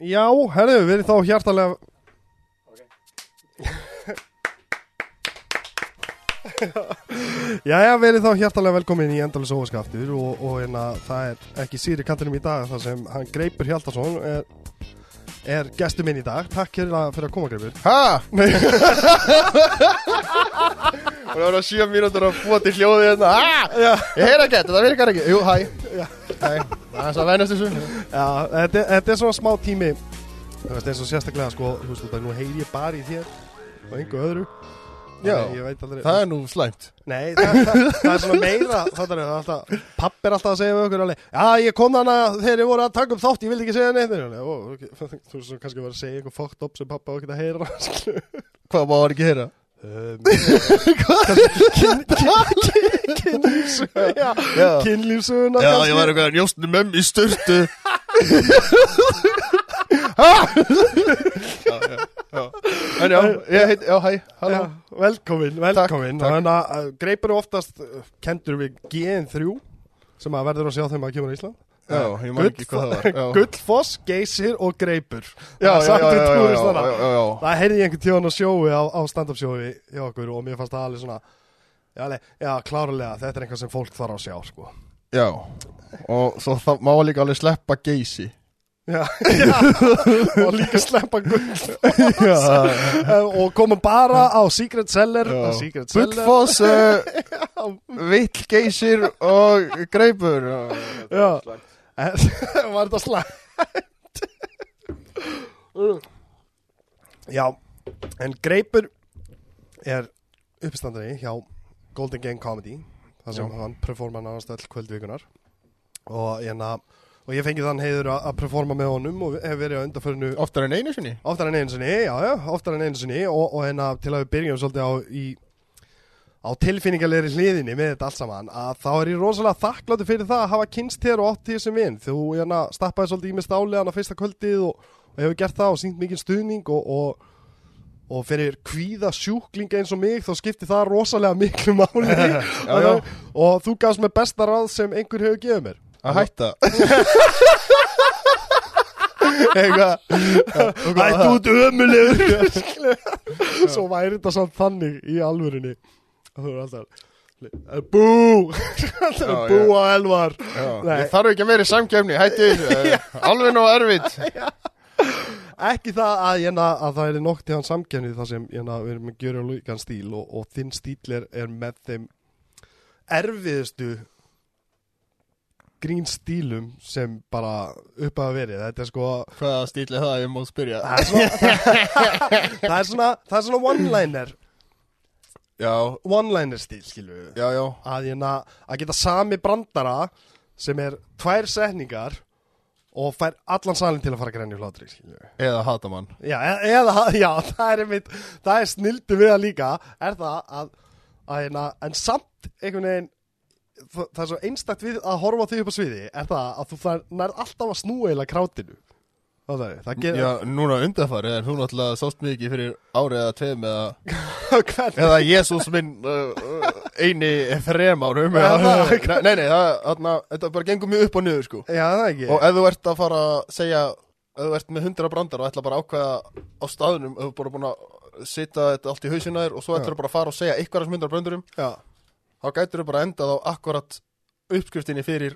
Já, herðu, við erum þá hjartalega Jæja, við erum þá hjartalega velkomin í Endalus Óvaskaftur og, og hérna, það er ekki síri kantinum í dag þar sem hann Greipur Hjaltarsson er, er gestur minn í dag. Takk hérna fyrir að koma Greipur. Ha? Nei, Og það voru sjö mínútur að til hljóði hérna. Já, Ég heyra ekki þetta, það virkar ekki. Jú, hæ. Já. Það er svo að venast þessu já þetta, þetta er svona smá tími Þú veist, eins og sérstaklega sko, þú veist, nú heyri ég bara í þér og einhver öðru Já, aldrei það er nú slæmt Nei, það, það, það er svona meira það er alltaf, papp er alltaf að segja við okkur alveg, Já, ég kom þannig þegar ég voru að taka upp þátt Ég vildi ekki segja neitt. Þú veist, kannski var að segja eitthvað fókt upp sem pappa ekki að heyra. Hvað má hann ekki heyra? Um, Kynlífsöguna kynlífsöguna já ég var eitthvað njóstnum um í styrtu En já, ég heit, já, hæ, halló velkomin, velkomin. Þannig að uh, greipur oftast uh, kendur við GN3 sem að verður að sjá þeim að kemur í Ísland Gullfoss, Geysir og Greipur. Já, já, já. Það heyrði ég einhvern tíðan á sjói á, á stand-up sjói hjá okkur og mér fannst það alveg svona Já, klárlega, þetta er eitthvað sem fólk þarf að sjá sko. Já, og svo það má líka alveg sleppa geysi. Já, já. Og líka sleppa gull og koma bara á Secret Seller Gullfoss, uh, vill geysir og greipur. Já. Var þetta slæmt? Já, en Greipur er uppstandari hjá Golden Gang Comedy þar sem Já. hann performa nánast all kvöldvikunar og, hérna, og ég fengi þann heiður að performa með honum og hef verið á undarförinu Oftar en einu sinni oftar en einu sinni, já, já, oftar en einu sinni og, og hérna til að við byrjum svolítið á í á tilfinningalegri hliðinni með þetta allt saman að þá er ég rosalega þakkláttur fyrir það að hafa kynst þér og átt því sem vinn þú hérna stappaði svolítið í mig stáli hann á fyrsta kvöldið og, og hefur gert það og sínt mikið stuðning og, og, og fyrir kvíða sjúklinga eins og mig þá skipti það rosalega miklu máli. Já, já. og, og þú gafst mér besta ráð sem einhver hefur gefið mér. Að hætta. Eitthvað. Það? út ömulegur Svo væri þetta samt þannig í alvörinni og þú er alltaf eh, Bú. Já, Bú já. á Elvar. Ég þarf ekki að vera í samkefni Hætti, uh, alveg nóg erfitt. Ekki það að, hérna, að það er nokk til hann samkenni þar sem hérna, við erum að gjöra líkan stíl og, og þinn stíl er, er með þeim erfiðustu grín stílum sem bara upp að verið. Þetta er sko Hvaða stíl er það? Ég má spyrja. Það er svona svona, er one-liner one-liner stíl við já, já. Að, hérna, að geta sami brandara sem er tvær setningar og fær allan salin til að fara að grænja hlátri skilur við. Eða hata mann. Já, e- eða, já, það er einmitt það er snildu við að líka. Er það að, að hérna, en samt einhvern veginn það er svo einstakt við að horfa þig upp á sviði er það að þú fær nær alltaf að snúa eila krátinu það er, það gerir Já, núna undarfari En þú náttúrulega sást mikið fyrir árið eða tveim eða Eða Jésús minn uh, eini þrem árum það- Nei, nei, það, þarna, þetta bara gengur mjög upp og niður sko. Já, það ekki. Og ef þú ert að fara að segja Ef þú ert með hundra brandar og ætla bara að ákveða á staðnum Ef þú bara búin að sita þetta allt í hausina þér Og svo þú bara að fara og segja eitthvað sem hundra brandurum já, Þá gætur þú bara endað á akkurat uppskriftinni fyrir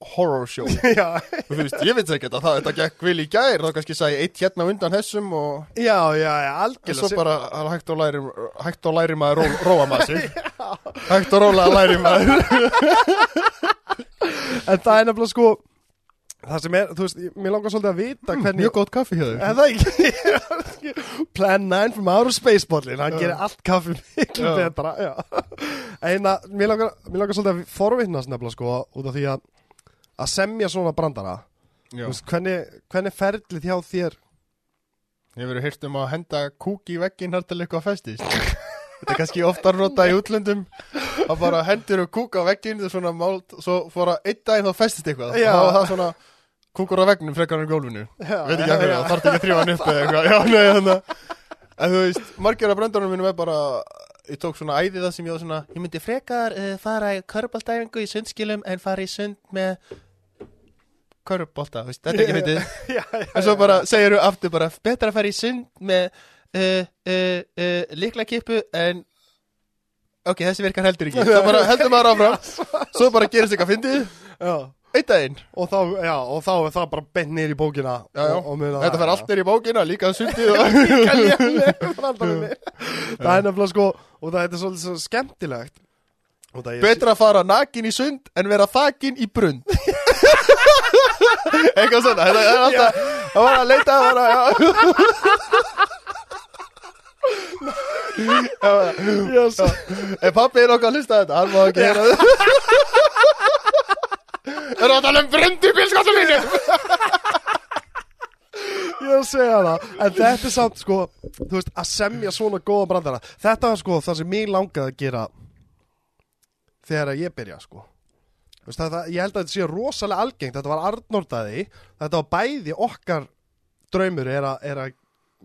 horror show. Já, Þú veist, ég veit ekki að það þetta gekk vil í gær Þá kannski sagði eitt hérna undan hessum Og já, já, já algjörlega. Svo bara hægt og læri, hægt og læri maður ró, róa maður sig. Hægt og róla læri maður. En það er nefnilega sko Það sem er, þú veist, mér langar svolítið að vita hvernig Mjög gott kaffi þér. En það ekki? Plan 9 from outer space bollin Hann gerir allt kaffi miklu Já. betra. En að, mér langar, mér langar svolítið að forvittnast nefnilega sko Út af því að Að semja svona brandara. Veist, hvernig, hvernig ferlið hjá þér? Ég hef verið hýrt um að henda kúk í vegginn þar til eitthvað festist? Þetta er kannski oftar nota í útlöndum að bara hendur og kúk á vegginn þetta er svona mált, svo fór að einn daginn þá festist eitthvað. Þá var það svona kúkur á veggnum frekar en gólfinu. Veit ekki að hverju, þá þarf ekki að þrjóða hann upp eða eitthvað. Já, nei, þannig að en þú veist, margir af bröndarunum mínum er bara ég tók svona æði það sem ég var svona ég myndi frekar uh, fara í körbáltæfingu í sundskilum en fara í sund með körbólta, veist, þetta er ekki myndið en svo bara segir þú aftur bara betra að fara í sund með uh, uh, uh, líkla kippu en ok, þessi virkar heldur ekki. Svo bara heldur maður áfram. svo bara gerist eitthvað fyndið. Já. einn daginn. Og þá, og þá er það bara bent niður í bókina. Já, já. og, og þetta já. allt er í bókina, líka sundið og Líka brandarinn. Það er nefnilega sko Og það er svolítið svo skemmtilegt. Og betra að fara nakin í sund en vera þakin í brund eitthvað svona þetta er alltaf, það var að leita að vera, já. Yes. ef pappi er okkar að hlusta þetta, hann má ekki þetta er það að tala um brund í bílskáttu mínu Ég er að segja það En þetta er samt sko Þú veist, að semja svona góða brandara. Þetta var sko það sem mér langaði að gera Þegar að ég byrja sko veist, þetta, Ég held að þetta sé rosalega algengt. Þetta var Arnórdæði Þetta var bæði okkar draumur er að, er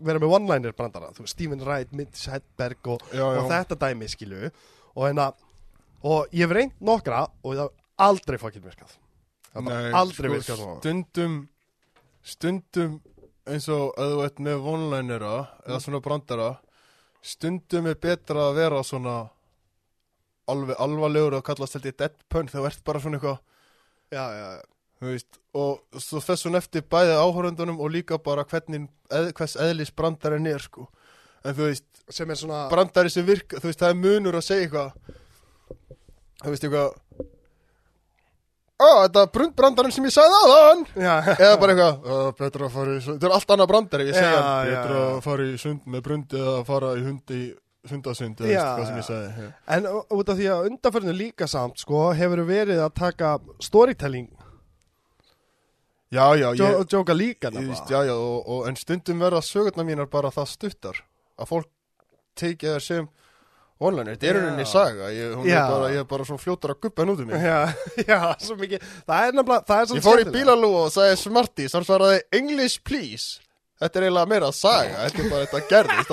vera með one-liner brandara. Stephen Wright, Mitch Hedberg og, Já, já. og þetta dæmi skilu Og hérna Og ég hef reynd nokkra Og það har aldrei fucking virkað. Það bara aldrei sko, virkað stundum stundum eins og að þú ert með vonlænira eða svona brandara stundum er betra að vera svona alveg alvarlegur og kallast held ég dead pun þegar ert bara svona eitthvað Já, já, þú veist, og svo þess hún eftir bæði áhörundunum og líka bara hvernig eð, hvers eðlis brandarinn er sko. En þú veist, Sem er svona brandari sem virka þú veist, það er munur að segja eitthvað. Þú veist, eitthvað Ó, þetta er brundandarinn sem ég sagði aðan eða bara eitthvað betra að fara í sund þetta er allt annað brandari, ég segja betra að fara í sund með brundi eða að fara í hundi hundasund eða Já, veist hvað sem ég sagði já. En út af því að undanförinu líka samt sko, hefur verið að taka storytelling. Já, já, og djóka líka og, en stundum verða sögurnar mínar bara það stuttar. Að fólk tekið þær sem online, þetta er rauninni saga. Ég, bara, ég er bara svo fljótar að guppa út um mig Já, já, svo mikið. Það er svo ég fór í bílalú og sagði Smarties hann svaraði English please Þetta er eiginlega meira saga, þetta er bara þetta gerðist.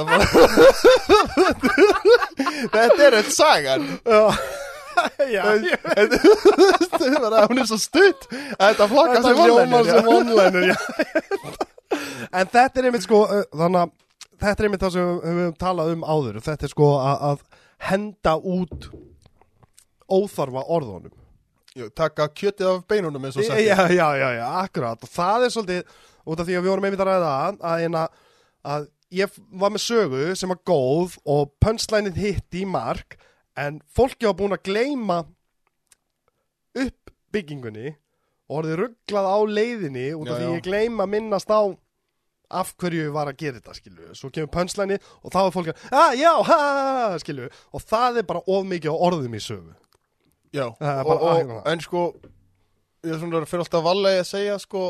Þetta er eitt sagan Já. Þetta er bara, hún er svo stutt að þetta flokka Þetta sem online. En þetta er einmitt sko Þannig að þetta er einmitt það sem við höfum talað um áður Þetta er sko að, að henda út óþarfa orðunum Taka kjötið af beinunum eins og sagt Já, já, já, og það er svolítið, út af því að við vorum einmitt að ræða að, að, eina, að ég var með sögu sem var góð og punchlineið hitti í mark en fólki var búin að gleyma upp byggingunni og orðið rugglað á leiðinni út af Já, því já. ég gleyma að minnast á af hverju ég var að gera þetta, skilu svo kemur punchlineið og þá er fólk að ah, já, ha, skilu og það er bara of mikið á orðum í sögu. Já, og, og, en sko ég er svona fyrir alltaf vallega að segja sko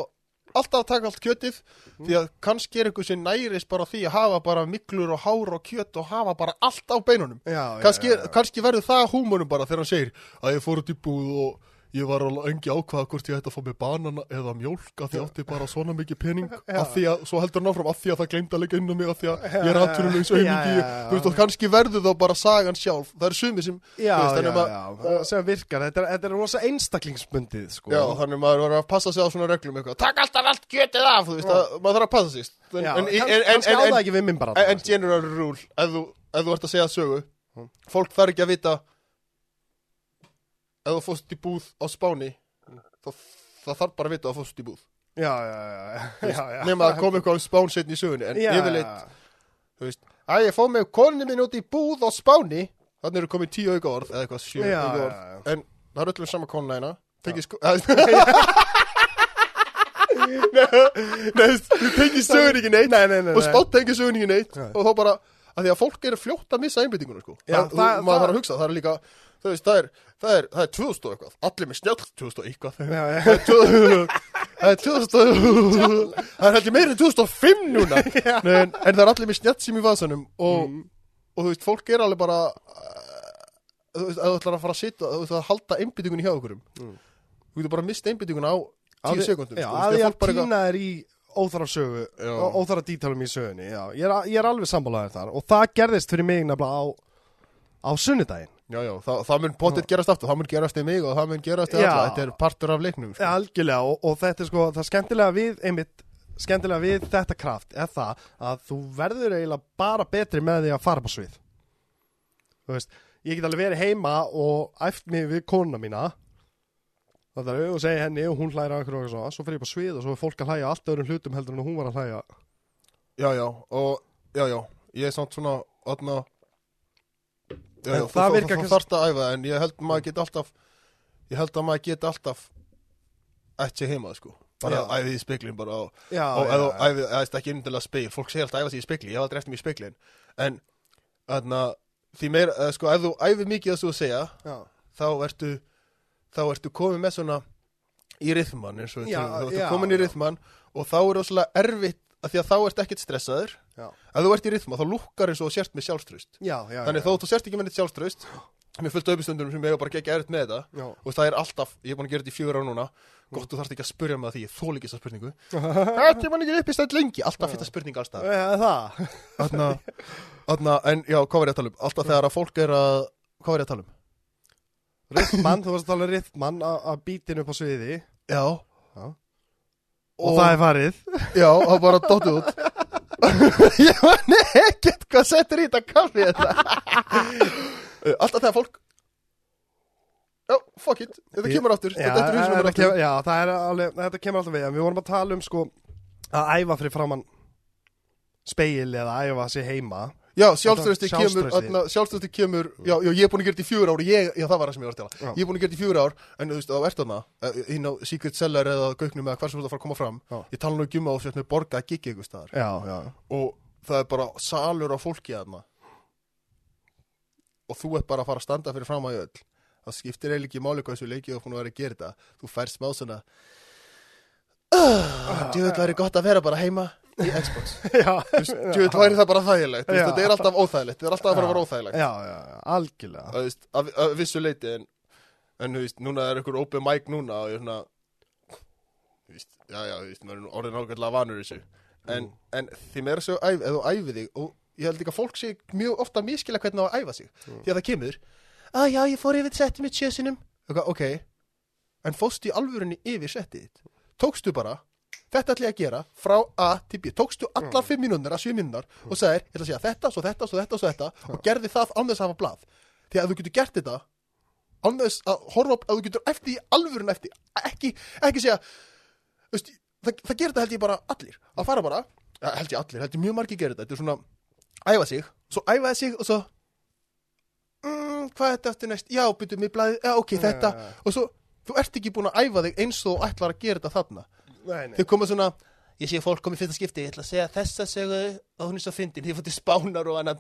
alltaf að taka allt kjötið því að kannski er einhver sem nærist bara því að hafa bara miklur og hár og kjöt og hafa bara allt á beinunum. Já, kannski, kannski verður það húmónum bara þegar hann segir að ég fór út í búð og ég var alveg engi ákvaða hvort ég ætti að fá mig banana eða mjólk af því átti bara svona mikið pening. Af því að, svo heldur hann áfram af því að það gleymd að leggja inn á mig af því að ég er já, já. þú veist og kannski verður þá bara sagan sjálf, það eru sumi sem Já, þú veist, já, að- já, það sem virkar Þetta er, þetta er rosa einstaklingsbundið sko. Já, þannig að maður var að passa sig á svona reglum eitthvað. Takk alltaf allt kjötið af, þú veist að maður þarf að passa sig en, en, en, en general rule ef þú, ef þú ert að segja sögu fólk þarf ekki að vita ef þú fórst í búð á Spáni þá, það þarf bara að vita að þú fórst í búð Já, já, já, já, já, nema að koma eitthvað um Spán setni í sögunni en Já, yfirleitt, þú veist að ég fóð með konni minn út í búð á Spáni þannig eru komið tíu auka orð eða eitthvað sjö Já, auka orð já. en það er öllum sama konna hérna tekið sko Nei, veist, þú tekið sögun ekki neitt Nei, nei, nei, og nei. spátt tekið sögun ekki neitt Nei. og þá bara, að því að fólk eru fljótt að missa einbyttinguna sko. Já, það- það, maður það- þarf að hugsa, það er líka þú veist, það er, það er, það er 2000 og eitthvað allir með snjall 2000 og eitthvað Já, já. það er 2000 það er 2000 það er heldur meira en 2005 núna en, en það er allir með snjall sem í vasanum og, Mm. og þú veist, fólk er alveg bara uh, þú veist, að þú ætlar að fara að sitja þú veist, að halda einbyttingunni hjá okkurum Mm. þú getur bara mist einbyttinguna á Að 10 því- sekundum að þú veist, ég fólk að bara eitthvað- í óþara sögu óþara dítalum í sögunni já. ég, er, ég er alveg sammálaður þar og það gerðist fyrir mig nefnilega á, á sunnudaginn Já, já, það, það mun potið gerast aftur, það mun gerast í mig og það mun gerast í alla, þetta er partur af leiknum sko. Algjörlega og, og þetta er sko það skemmtilega við einmitt skemmtilega við þetta kraft er það að þú verður eiginlega bara betri með því að fara på svið. Þú veist, ég get alveg verið heima og æft mig við konuna mína. Það er og segja henni og hún hlæra okkur og svo, svo fyrir ég på svið og svo er fólk að hlæja allt öðrum hlutum heldur en hún var að hlæja. Já, já, og já, já, ég er samt svona atna, já, já, það þú, virkar þú, þú kannski- þarft að æfa það, en ég held að maður get alltaf ég held að maður get alltaf sér heima, sko. Bara æfið í speklin bara og, Já, og já. æfið, eða þetta ekki inndilega speil fólk segir alltaf að æfa sig í spekli, ég hef aldrei eftir mig í speklin en, þarna því meira, eða, sko, ef þú æfið mikið að þú segja þá ertu þá ertu komið með svona í rithman eins og þá ertu komin í rithman og þá er rosalega erfitt að því að þá ert ekkert stressaður. Ef þú ert í rithman þá lukkar eins og sért með sjálfströst Já, já, þannig þó þú sért ekki með neitt sjálfströst mér fullt auðvistundum sem ég hef bara gegja erfitt með þetta og það er alltaf, ég er búin að gera þetta í fjögur á núna gott þú þarft ekki að spyrja mig að því, ég þól ekki þessa spurningu. Þetta er mann ekki upp í stætt lengi Alltaf fyrir spurning alls það Já, það Þarna, þarna, En já, hvað var ég að tala um? Alltaf þegar að fólk er að Hvað var ég að tala um? Rittmann, þú varst að tala um rittmann að að bítinu upp á sviði. Já. Já. Og, það er farið. Já, það var bara dottið út Ég var ekkert hvað settur í þetta kaffi þetta? Alltaf þegar fólk Já, fuck it Þetta kemur aftur Já, Þetta er þetta kem- já, er alveg, þetta kemur alltaf við Við vorum að tala um sko að æfa fyrir framann speil eða æfa sig heima Já, sjálfströsti kemur Sjálfströsti kemur Já, já, ég er búin að gera þetta í fjögur ár ég, Já, það var það sem ég var að Já. stela Ég er búin að gera þetta í fjögur ár En þú veist, þá ert þarna eh, Hinn á Secret Cellar eða Gauknum eða hvað sem þú ert að fara að koma fram. Já. Ég tala nú ekki um að þú sért með borga að gigga ykkur staðar. Já, já. Og það er bara salur á fólki þarna. Og þú ert bara að fara að standa fyrir fram að öll. Það skiptir eiginlega ekki máli hvað þessu leikið þú er búin að að gera þetta. Þú fær smá svona Þú veit væri gott að vera bara heima í Xbox. Þú væri það bara þægilegt. Þetta er alltaf óþægilegt. Þetta er alltaf að fara að vera óþægilegt. Já, já, já, algjörlega. Að, veist, að, að vissu leiti en, en þú veist, núna er ykkur open mic núna og ég er svona þú veist, já, já, þú veist, maður er orðin ágætlega vanur þessu. En, en því meira svo æf, ef þú æfi þig og ég held líka að fólk sé mjög ofta að miskila hvernig á að æfa sig. Því að það kemur að já, ég fór yfir settið mitt sjösinum ok, en fóstu í alvörunni yfir settið tókstu bara Þetta ætla ég að gera frá A til B. Tókstu allar fimm mínúndar að sjö mínúndar og sagðir, ég ætla að segja þetta, svo þetta, svo þetta, svo þetta og gerði það án þess að hafa blað. Því að þú getur gert þetta án þess að horfa upp að þú getur eftir í alvörun eftir ekki, ekki segja veist, það, það gerir þetta held ég bara allir. Að fara bara, ja, held ég allir, held ég mjög margir gerir þetta. Þetta er svona æfa sig svo æfaði sig og svo mm, hvað er þetta eftir næst? Já, byrju mig blæði, já ok, þetta og svo, þú ert ekki búin að æfa þig eins og ætlar að gera þetta þarna Nei, nei. Þau koma svona ég sé fólk komið fyrsta skipti, ég ætla að segja þessa sögu og hún er svo fyndin, því ég fótti spánar og hann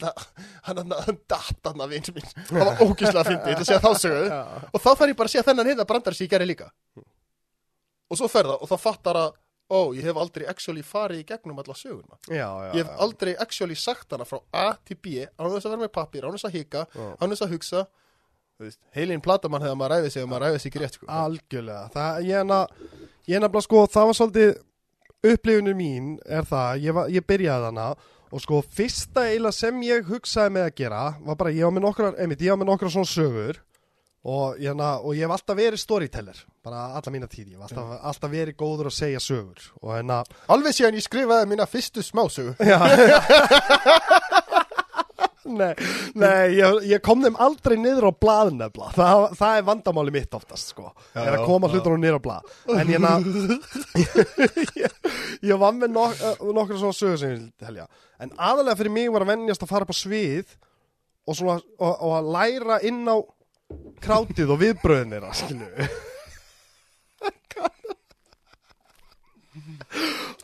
hann hann af eins minn, það var ógislega fyndin ég ætla að segja þá Já. og þá þarf ég bara að segja þennan hérna brandar sem ég gerði líka. Og svo fer það og þá fattar að ó, ég hef aldrei actually farið í gegnum alla söguna. Já, já, ég hef já. aldrei actually sagt hana frá A til B án þess að vera með pappir, án þess að hika án þess að hugsa heilin platamann þegar maður ræði sig og maður ræði sig rétt sko. Algjörlega, það, ég er nefnilega, sko, það var svolítið upplifunir mín er það, ég, var, ég byrjaði hana og sko, fyrsta eiginlega sem ég hugsaði með að gera, var bara, ég var með nokkrar, einmitt, ég var með nokkrar svona sögur og ég, na, og ég hef alltaf verið storyteller, bara alla mína tíð, ég hef alltaf, alltaf verið góður að segja sögur og hérna, alveg síðan ég skrifaði mína fyrstu smásögu. Já, Nei, nei ég, ég kom þeim aldrei niður á blað nefnilega, það, það er vandamáli mitt oftast sko, Já, er að koma hlutur niður á blað. En ég, na, ég, ég var með nok nokkra svona sögur sem ég helja en aðalega fyrir mig var að venjast að fara upp á svið og, svona, og, og að læra inn á krátið og viðbröðinir skilju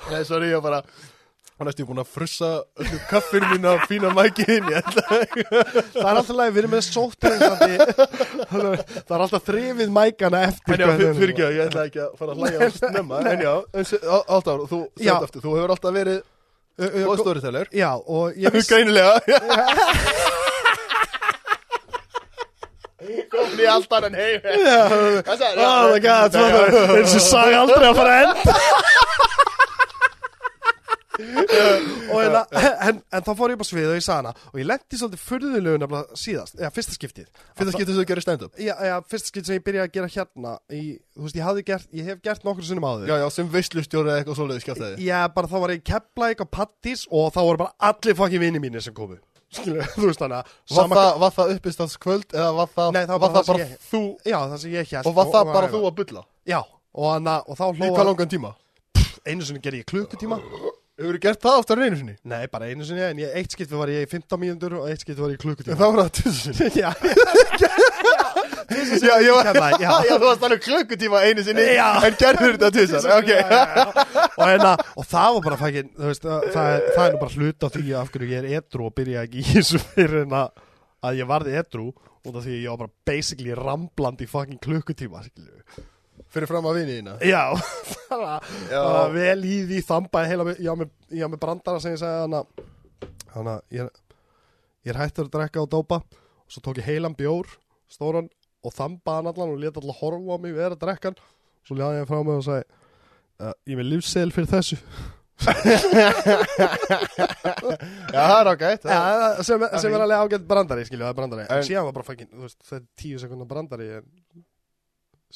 Nei, sorry, ég var bara Hann er búin að frussa öllu kaffir mína fína mæki inn Ég ætla það er alltaf leið, við erum með sóttreynsandi það er alltaf þrifið mækana eftir En já, fyrir ekki, ég ætla ekki að fara að hlæja á snemma. En já, en alltaf, þú Þú hefur alltaf verið góð storyteller. Já, og ég vissi Greinilega. Kom í allt annan heim Oh my god, og saga aldrei að fara að enda og hérna, en, en þá fór ég á svið og ég sagði hana og ég lendi svolítið furðulegu nefnilega síðast, eða fyrsta skiptið. Fyrsta skiptið sem þú gerir stand-up? Já, já, fyrsta skiptið sem ég byrjaði að gera hérna í, þú veist, ég hafði gert, ég hef gert nokkur sinnum áður. Já, já, sem veislustjóri eða eitthvað svoleiðis skjátaði Já, bara þá var ég kepplæk á Pattis og þá voru bara allir fokkin vini mínir sem komu. Skilu, þú veist þannig að Var, það- var það uppistandskvöld eða var það, Nei, það var var bara bara þú Og var það bara þú að bulla? Já, og, og þá hlóða? Einu sinni gerði ég klukkutíma Hefur þú gert það oftar en einu sinni? Nei, bara einu sinni, en ég, eitt skipti var ég í 15 mínútur og eitt skipti var ég í En klukkutíma það var það tusen sinni Já, Já, ég var já. Já, þú varst alveg klukkutíma einu sinni Já. En gerður þetta tusen Ok og, hérna, og það var bara fækin veist, það, það, það er nú bara hluta af því af hverju ég er edru og byrja ekki í þessu fyrir en að, að ég varði edru út af því ég var bara basically ramblandi í fucking klukkutíma skilju. Fyrir fram að vinni þína. Já, það var, Já. var vel í því þambaði heila með- ég á með, ég á með brandara sem ég sagði hana hana, ég, er- ég er hættur að drekka og dópa. Og svo tók ég heilan bjór stóran og þambaði hann allan og leta allan horfa á mig við að drekka hann. Svo ljáði ég frá mig og sagði uh, ég er með lífsseðil fyrir þessu. Já, það er ágætt ja, sem, sem er alveg ágætt brandari skilju, það er brandari. En, síðan var bara veist, það er tíu sekundar brandari en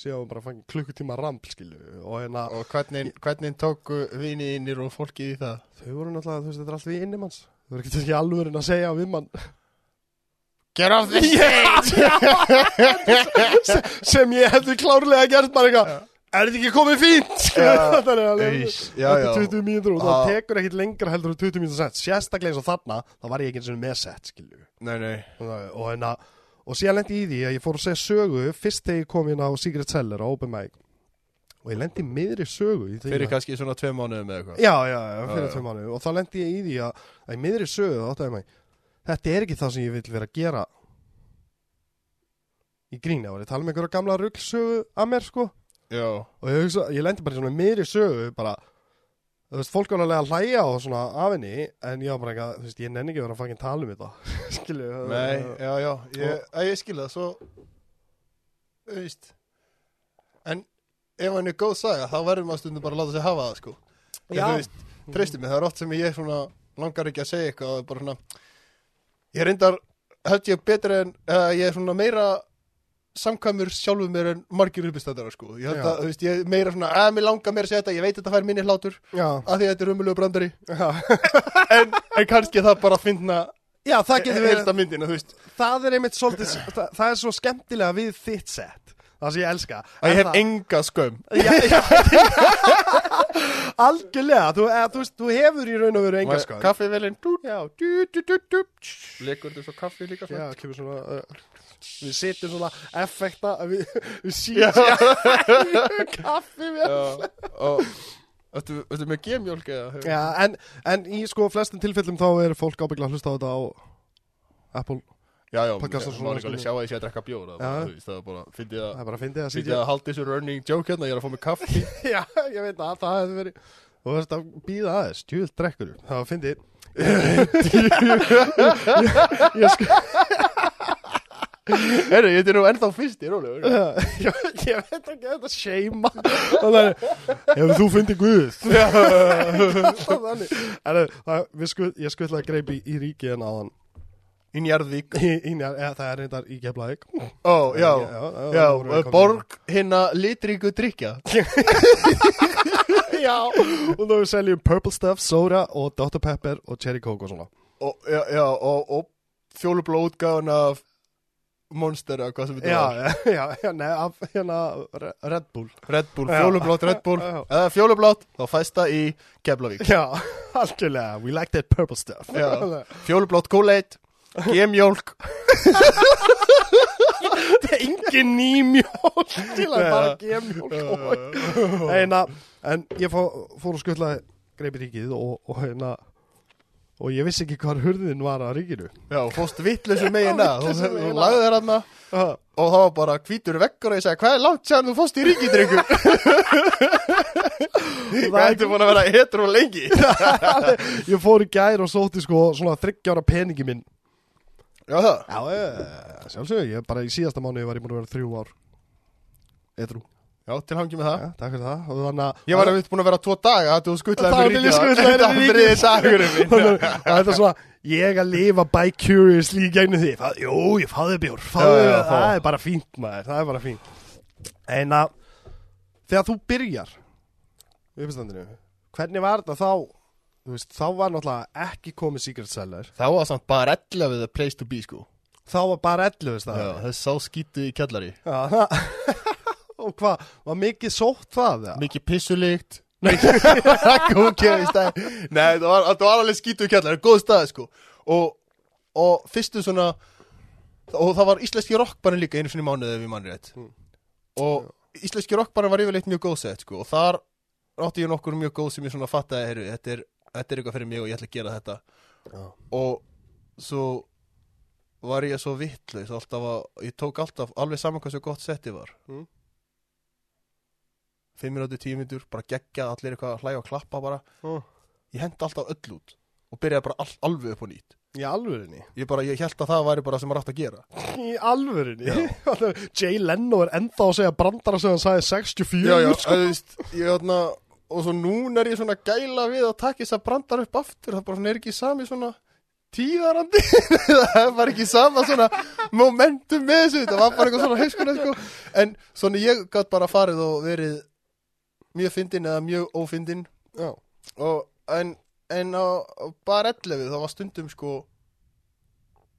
var bara fangin klukkutíma rampl skilju og hérna Og hvernig, hvernig tóku vinni innir og fólkið í það? Þau voru náttúrulega, þú veist, þetta er allt við innum hans Þau voru ekki ekki alvörin að segja við mann. Get off the Sem ég hefði klárlega gert bara eitthvað. Er þetta ekki komið fínt? Þetta er alveg Eís, já, Þetta já. er 20 mínútur og það tekur ekkit lengra heldur en 20 mínútur sett. Sérstaklega eins og þarna, þá var ég ekki eins og með sett, skilju Nei, nei. Og hérna, og síðan lendi ég í því að ég fór að segja sögu Fyrst þegar ég kom inn á Secret Seller á Open Mic. Og ég lendi í miðri sögu Fyrir kannski svona tvei mánuðum eða eitthvað. Já, já, já, fyrir já. tvei mánu og þá lendi ég í því að, að í miðri sögu áttaði mig, þetta er ekki það sem ég vil vera að gera. Í gríni á tala um einhverja gamla ruggsögu að mér sko. Já. Og ég, hugsa, ég lendi bara í svona miðri sögu bara, þú veist, fólk var alveg að hlæja og svona af henni en ég var bara eitthvað, þú veist, ég nenni ekki að vera að fangin tala um þetta skilju Nei, já, já Ég, að ég skil það, svo Þú veist En ef hann er góð saga þá verður maður stundum bara að láta sig hafa það sko En Já. Þú veist, treystu mig, það er oft sem ég svona langar ekki að segja eitthvað og bara svona Ég reyndar held ég betur en eða ég er svona meira samkvæmur sjálfur mér en margir uppistættara sko. Ég held að, þú veist, ég meira svona að mér langar mér að segja þetta, ég veit þetta fær minni hlátur já, að því að þetta er umulegu brandari. En, en kannski það bara að finna já, það getur verið. helsta myndina, þú það er einmitt svolítið, það, það er svo skemmtilega við þitt set það sem ég elska. Að ég hef það- enga skömm. Algjörlega, þú, eða, þú, veist, þú hefur í raun og veru enga dú, dú, dú. Lekur þetta svo kaffi líka Já, kemur svona uh, Við setjum svona effekta Við, við Já. sýtjum Kaffi við Og Þetta er með gemjólk eða? Já, en, en í sko flestum tilfellum þá er fólk ábyggla að hlusta á þetta á Apple já, já svona ekki alveg svona. sjá að ég sé að drekka bjór Það er bara, þú veist, bara Fyndi að Það er bara að fyndi að Fyndi sýtja að halda þessu running joke hérna Ég er að fá mig kaffi. Já, ég veit að það hefði verið Þú veist að býða aðeins, djúvill drekkur. Það var fyndið. Ég, ég sko Herru, ég er nú ennþá fyrst í rólegur ég, veit ekki að þetta seima Hefur þú fundið Guð? Ég skuttlaði greip í, í ríki en áðan. Í Njarðvík. Í, í, eða, Það er reyndar í Keflavík. Ó, já. já, borg hinna litríku drikja Já. Og þá seljum Purple Stuff, Soda og Dr. Pepper og Cherry Coke og svona. Og, já, og, útgáðan af Monster eða hvað sem þetta var. já, já, nei, af hérna Re- Red Bull. Red Bull, fjólublátt Red Bull. Eða fjólublátt, þá fæst það í Keflavík. Já, algjörlega We like that purple stuff. Fjólublátt Kool-Aid Gemjólk. Það er engin nýmjólk til að bara gemjólk. Eina, en ég fó, fór að skuttla greipið ríkið og, og hérna og ég vissi ekki hvað hurðin var að ríkinu. Já, fórst vittlusu megin að Þú að. lagði þér aðna Og það var bara hvítur veggur og ég sagði Hvað er langt séðan þú fórst í ríkidrykku? Hvað ertu búin að vera hetru lengi? Ég fór í gær og sótti sko svona þryggjára peningi minn. Já, það? Já, ég, sjálfsög, ég bara í síðasta mánu var ég búin að vera þrjú ár. Edrú Já, til hangi með það. Já, takk fyrir það. Og þannig að Ég var að við búin að vera tvo daga að þú skuttlaði Það var til ég skutlaði Þetta fyrir var þriði dagurinn minn Þannig að Þetta er svona Ég að lifa by curiously í gegnum því. Jú, ég fáði bjór fáði. Það er bara fínt maður Það er bara fínt. En að Þegar þú byrjar Uppstandinu Hvernig var þetta þá? Þú veist, þá var náttúrulega ekki komið Secret Seller. Þá var samt bara 11 the place to be sko. Þá var bara 11 veist það Já, þess sá skítu í kjallari. Já, það Og hvað, var mikið sótt það? eða? Mikið pissulikt Nei, stæð Nei, það var, það var alveg skítu í kjallari Góð stað sko Og, og fyrstu svona Og það var íslenski rockbarinn líka einu sinni í mánuði ef ég mann rétt Mm. Og íslenski rockbarinn var yfirleitt mjög góð sett sko Og þar átti ég nokkur mjög góð sem ég svona fattaði heyrðu, þetta, er, þetta er eitthvað fyrir mig og ég ætla að gera þetta Já. og svo var ég svo vittlaus alltaf að ég tók alltaf alveg saman hvað svo gott setti var Mm. 5 minúti, 10 minútur, bara geggja allir eitthvað að hlæja og klappa bara. Mm. ég hendi alltaf öll út og byrjaði bara all, alveg upp og nýtt. Í alvörinni ég bara, ég held að það væri bara sem maður átt að gera. Í alvörinni Jay Leno er ennþá að segja brandara sem hann sagði 64 já, já, sko. veist, ég þarna og svo núna er ég svona gæla við að taka þess að brandar upp aftur. Það bara er ekki sami svona tíðarandi. Það var ekki sama svona momentum með þessu. Það var bara eitthvað svona heiskuna sko. en svona ég gætt bara farið og verið mjög fyndin eða mjög ófyndin og en, en á, bara 11 það var stundum sko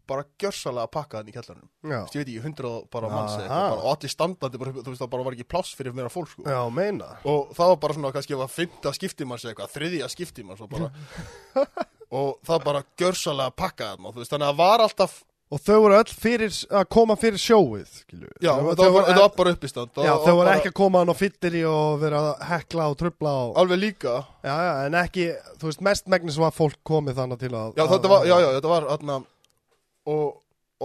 bara gjörsalega að pakka þannig í kjallarnum Já. ég veit ekki, 100 bara manns og allir standandi, bara, þú veist það bara var ekki pláss fyrir meira fólk sko. Já, og það var bara svona kannski að fymta skiptimanns eitthvað, þriðja skiptimanns og bara og það bara gjörsalega pakka þarna, þú veist, þannig að það var alltaf Og þau voru öll fyrir að koma fyrir sjóið skilu. já, þetta var, þetta var bara uppistand Já, þau voru ekki að koma hann á fyllir í og vera að hekla og trubla og... alveg líka, Já, já, en ekki, þú veist, mest megnis var fólk komið þannig til að já þetta var, já, já, þetta var atna, og,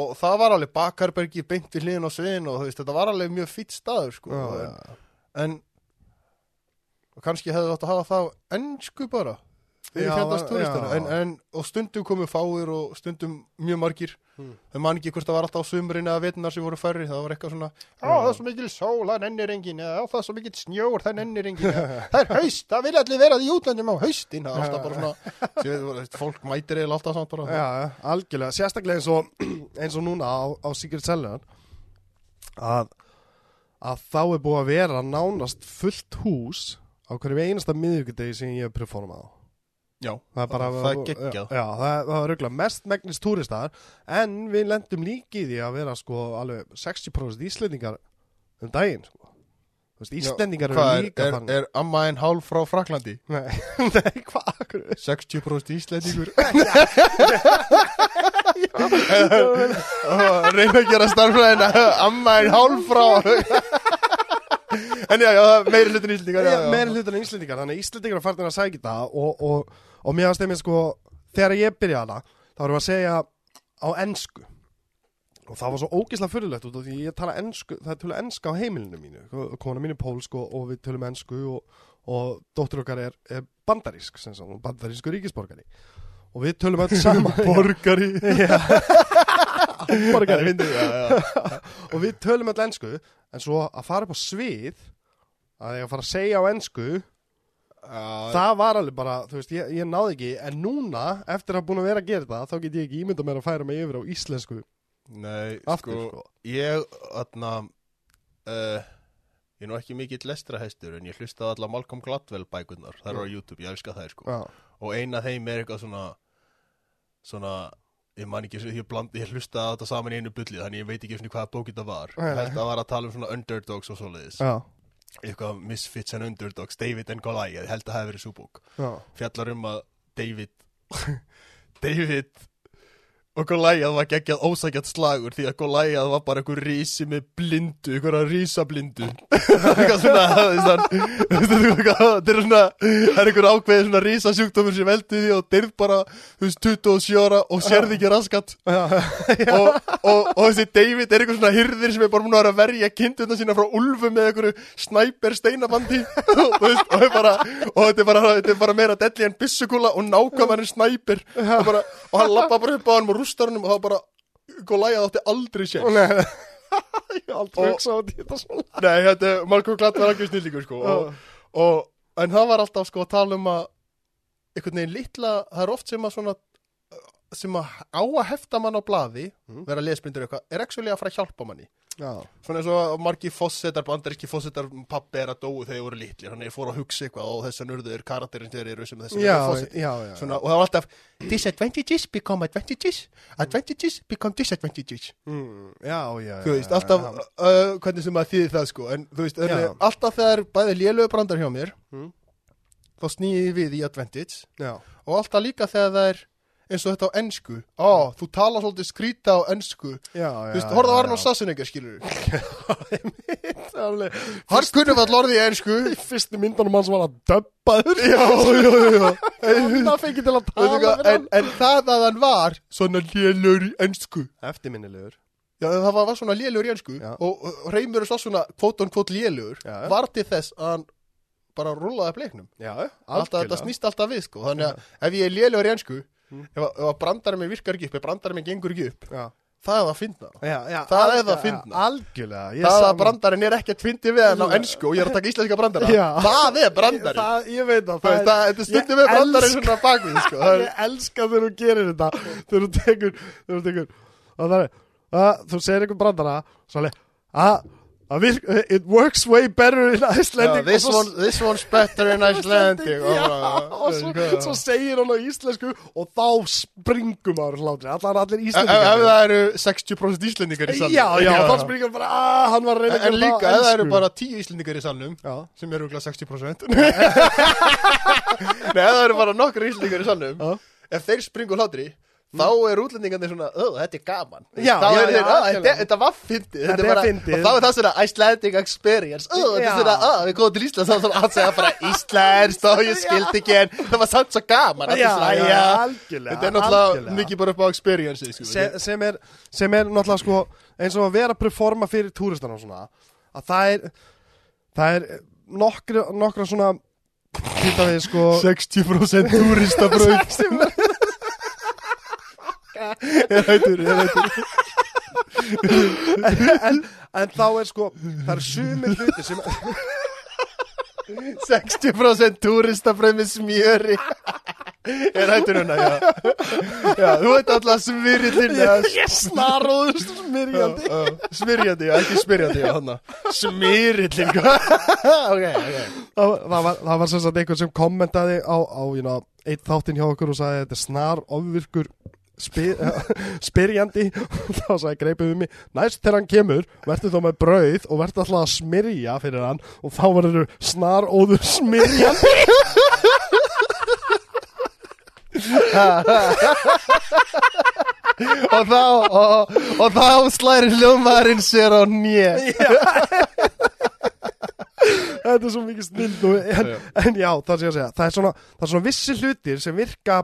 og það var alveg bakkarbergi beint við hliðin á sviðin og þú veist, þetta var alveg mjög fýtt staður sko, Já, en, já. en kannski hefðu að hafa það á ennsku bara fyrir en, en, og stundum komu fáir og stundum mjög margir. Hmm. þau man ekki hvort það var alltaf á sumrin eða vetunar sem voru færri, það var eitthvað svona á það er svo mikil sól, það nennir engin á það er svo mikil snjór, það nennir engin það er haust, það vil allir vera í útlöndum á haustin það er alltaf bara svona veist, fólk mætir eða alltaf samt bara. Já, algjörlega, sérstaklega eins og, eins og núna á, á Secret Seller að, að þá er búið að vera nánast fullt hús á hverjum einasta miðvíkudegi sem ég hef performað á já, Það er bara það er geggjað Já, það, var ruggla mest megnist túristar en við lendum líki í því að vera sko alveg 60% íslendingar um daginn sko. Þú veist, Íslendingar eru er, líka er, fann er amma en hálf frá Fraklandi Nei, nei, hvað? akkur? 60% íslendingur reyna að gera starfræðina amma en hálf frá en já, já, meiri hlutin íslendingar meira hlutur en Íslendingar þannig Íslendingar farin að sækja það og, og, og mér varst einmitt sko þegar ég byrjaði hana þá erum við að segja á ensku. Og það var svo ógislega fyrirlegt út af því ég tala ensku, það er tölur enska á heimilinu mínu. Kona mín er pólsk og, og við tölum ensku og, og dóttur okkar er, er bandarísk sem sagt, bandarísku ríkisborgari. Og við tölum öll saman. Borgari Já, já. og við tölum öll ensku en svo að fara upp á svið að ég að fara að segja á ensku Já, það var alveg bara, þú veist, ég, ég náði ekki. En núna, eftir að búin að vera að gera það þá get ég ekki ímynda mér að færa mig yfir á íslensku. Nei, aftur, sko, sko, ég, þarna, uh, ég er nú ekki mikill lestrahestur en ég hlustaði allar Malcolm Gladwell bækurnar, það eru á YouTube, ég elska þær, sko. Já, Og eina þeim er eitthvað svona, svona, ég man ekki, ég, bland, ég hlustaði þetta saman í einu bullið, þannig ég veit ekki svona hvaða bók þetta var. Að það var að tala um svona underdogs og svoleiðis. já, Eitthvað Misfits and Underdogs, David and Goliath, ég held að það hefði verið svo bók. já, Fjallar um að David, David og Goliath var geggjað ósækjað slagur því að Goliath var bara einhver rísi með blindu, einhverja rísablindu eitthvað svona þú veist, eitthvað, þetta er svona það er einhver ákveðið svona rísasjúkdómur sem veldi því og deyrð bara, þú veist, 27 ára og sérði ekki raskat. Og, og, og þessi David er einhver svona hyrðir sem er bara múin að vera að verja kindurna sína frá úlfum með einhverju snæper steinabandi. Og, veist, og, er bara, og þetta, er bara, þetta er bara meira delli en byssukúla og nákvæmar en snæper og, bara, og hann lappa bara upp á hann og hann og það bara Goliath átti aldrei sér Nei, Ég aldrei hugsað á þetta svona Nei, þetta, Malcolm Gladwell var ekki snillíkur sko og, og, En það var alltaf sko að tala um að einhvern veginn litla, það er oft sem að svona sem að á að hefta mann á blaði Mm. vera lesblindur eitthvað, er actually að fara að hjálpa manni Já, svona eins og margi fossetar, bandaríski fossetar pappi er að dóu þegar þeir voru litlir þannig ég fór að hugsa eitthvað og þess að nörður karakterinn þeir eru sem já, fossetar já, já. Svona, og það var alltaf disadvantages become advantages advantages become disadvantages Mm, já, já, já þú veist, já, alltaf já. uh, hvernig sem að þýði það sko en þú veist, Já. en, alltaf þegar bæði lélögu brandar hjá mér Mm. þá snýði við í advantage Já, og alltaf líka þegar það er eins og þetta á ennsku ó, þú tala svolítið skrýta á ennsku já, þú veist, horfðu að já, Arnold Sassenegger skilur hann kunni var lorðið í ennsku í fyrstu myndunum hans var að döbbaður já, já, já Það fengi til að tala en, en það að hann var svona lélögur í ennsku hann Eftirminnilegur. Já, það var, var svona lélugur í ennsku og, og Reymur er svo svona kvót on kvót lélugur Já. var til þess að hann bara rúlaði bleiknum. Já, alltaf, þetta snýst alltaf við sko. Þannig að ef ég er lélugur í ennsku Mm. ef, að- ef að brandarinn minn virkar ekki upp ef brandarinn minn gengur ekki upp Já, það er að finna já, já Það er það já, fyndna. Algjörlega það að sama- brandarinn er ekki að fyndi við hann á ennsku og ég er að taka íslenska brandara það er brandarinn Það, ég veit það Það, það, það, Ég við brandarinn svona bakvið sko. það er, Ég elska þegar þú gerir þetta Þegar þú tekur þú Og það er að, segir einhvern brandara Svo að, að virk, It works way better in já, Icelandic this, og svo- one, this one's better in Icelandic og Já, bara- og svo, svo segir hann á íslensku Og þá springum maður hlátri Allar allir Ef ef íslendingar það eru 60% íslendingar í salnum. Já, já, þá springum bara að Hann var reyna En, líka, á ef það eru bara 10 íslendingar í salnum Já, sem eru okkur 60% Nei, ef það eru bara nokkur íslendingar í salnum Já. Ef þeir springu hlátri Þá er útlendingarnir svona, öð, þetta er gaman. Já, Þá já, er þeir, já, "Ó, algjörlega. þetta, þetta var fyndið Þetta er bara-. Og þá er það svona Icelandic experience. Öð, þetta er svona, öð, við komum til Íslands Þá er svona að segja bara Íslands Og ég skildi ekki en það var samt svo gaman. Þetta já, svona, Þetta er náttúrulega mikið bara upp á experience sko. Se, sem, er, sem er náttúrulega sko eins og að vera að performa fyrir túristan og svona að það er það er nokkra, nokkra svona til dæmis sko 60% túristabröð Ég er hættur, ég hættur en, en þá er sko það er sumir hluti sem 60% túristabröð með smjöri. Ég er hættur hérna, já. Já, þú veit alltaf smyrjandinn ég snaróður smyrjandi. Smyrjandi, já, ekki smyrjandi, já, hann Smyrjandinn Ok, ok. Það, var- það, var, sem sagt einhvern sem kommentaði á, á you know, eitt þáttinn hjá okkur og sagði þetta er snar ofvirkur spyr, spyrjandi þá sagði greipið um mig næst þegar hann kemur, verður þá með brauð og verður alltaf að smyrja fyrir hann og þá verður snar óður smyrjandi. Og þá, og, og þá slæri hljómaðurinn sér á nýja þetta er svo mikið snill en, en já, það sé að segja það er svona, það er svona vissi hlutir sem virka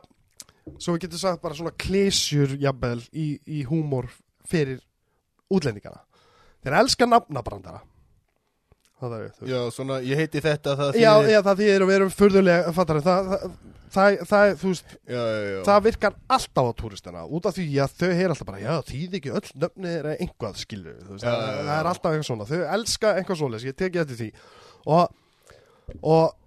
svo við getum sagt bara svona klísjur jafnvel í, í húmor fyrir útlendingana þeir elska nafnabrandara það er þú veist. Já, svona, ég heiti þetta það já, þýðir- já, það þýðir að við erum furðulega fattar, það, það, það, það, þú veist já, já, já. það virkar alltaf á túristana út af því að þau heyr alltaf bara já, þýð ekki öll nöfni er einhvað skilu veist, Já, það, já, já. það er alltaf eitthvað svona þau elska einhvað svoleiðis, ég teki eftir því og, og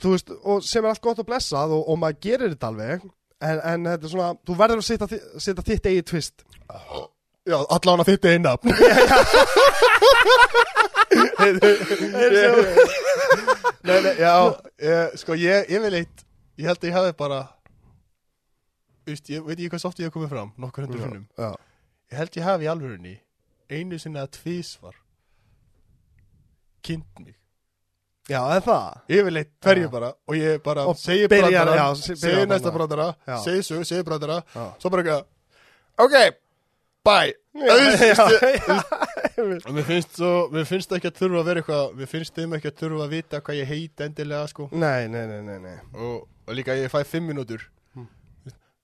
þú veist, og sem er allt gott og blessað og, og maður gerir þetta alveg en, en þetta er svona, þú verður að setja, setja þitt eigið tvist Já, allan að þetta er nafn. Nei, nei, já ég, Sko, ég, ég vil eitt Ég held að ég hafi bara Vist, ég veit ekki hvað sátt ég hef komið fram Nokkur hundur finnum já, Ég held ég hafi í alvörunni Einu sinni að tvísvar Kynnt mig já, það Ég vil eitt hverju Já. bara Og ég bara Og segi byrjar- brandara já, se- byrjar Segi næsta brandara. brandara Já. Segi sög, segi brandara. Svo bara eitthvað Ok, bye Og Mér finnst, svo, mér finnst ekki að þurfa að vera eitthvað Mér finnst þeim ekki að þurfa að vita hvað ég heit endilega sko nei, nei, nei, nei, nei. Og, og líka ég fæ fimm mínútur Hmm.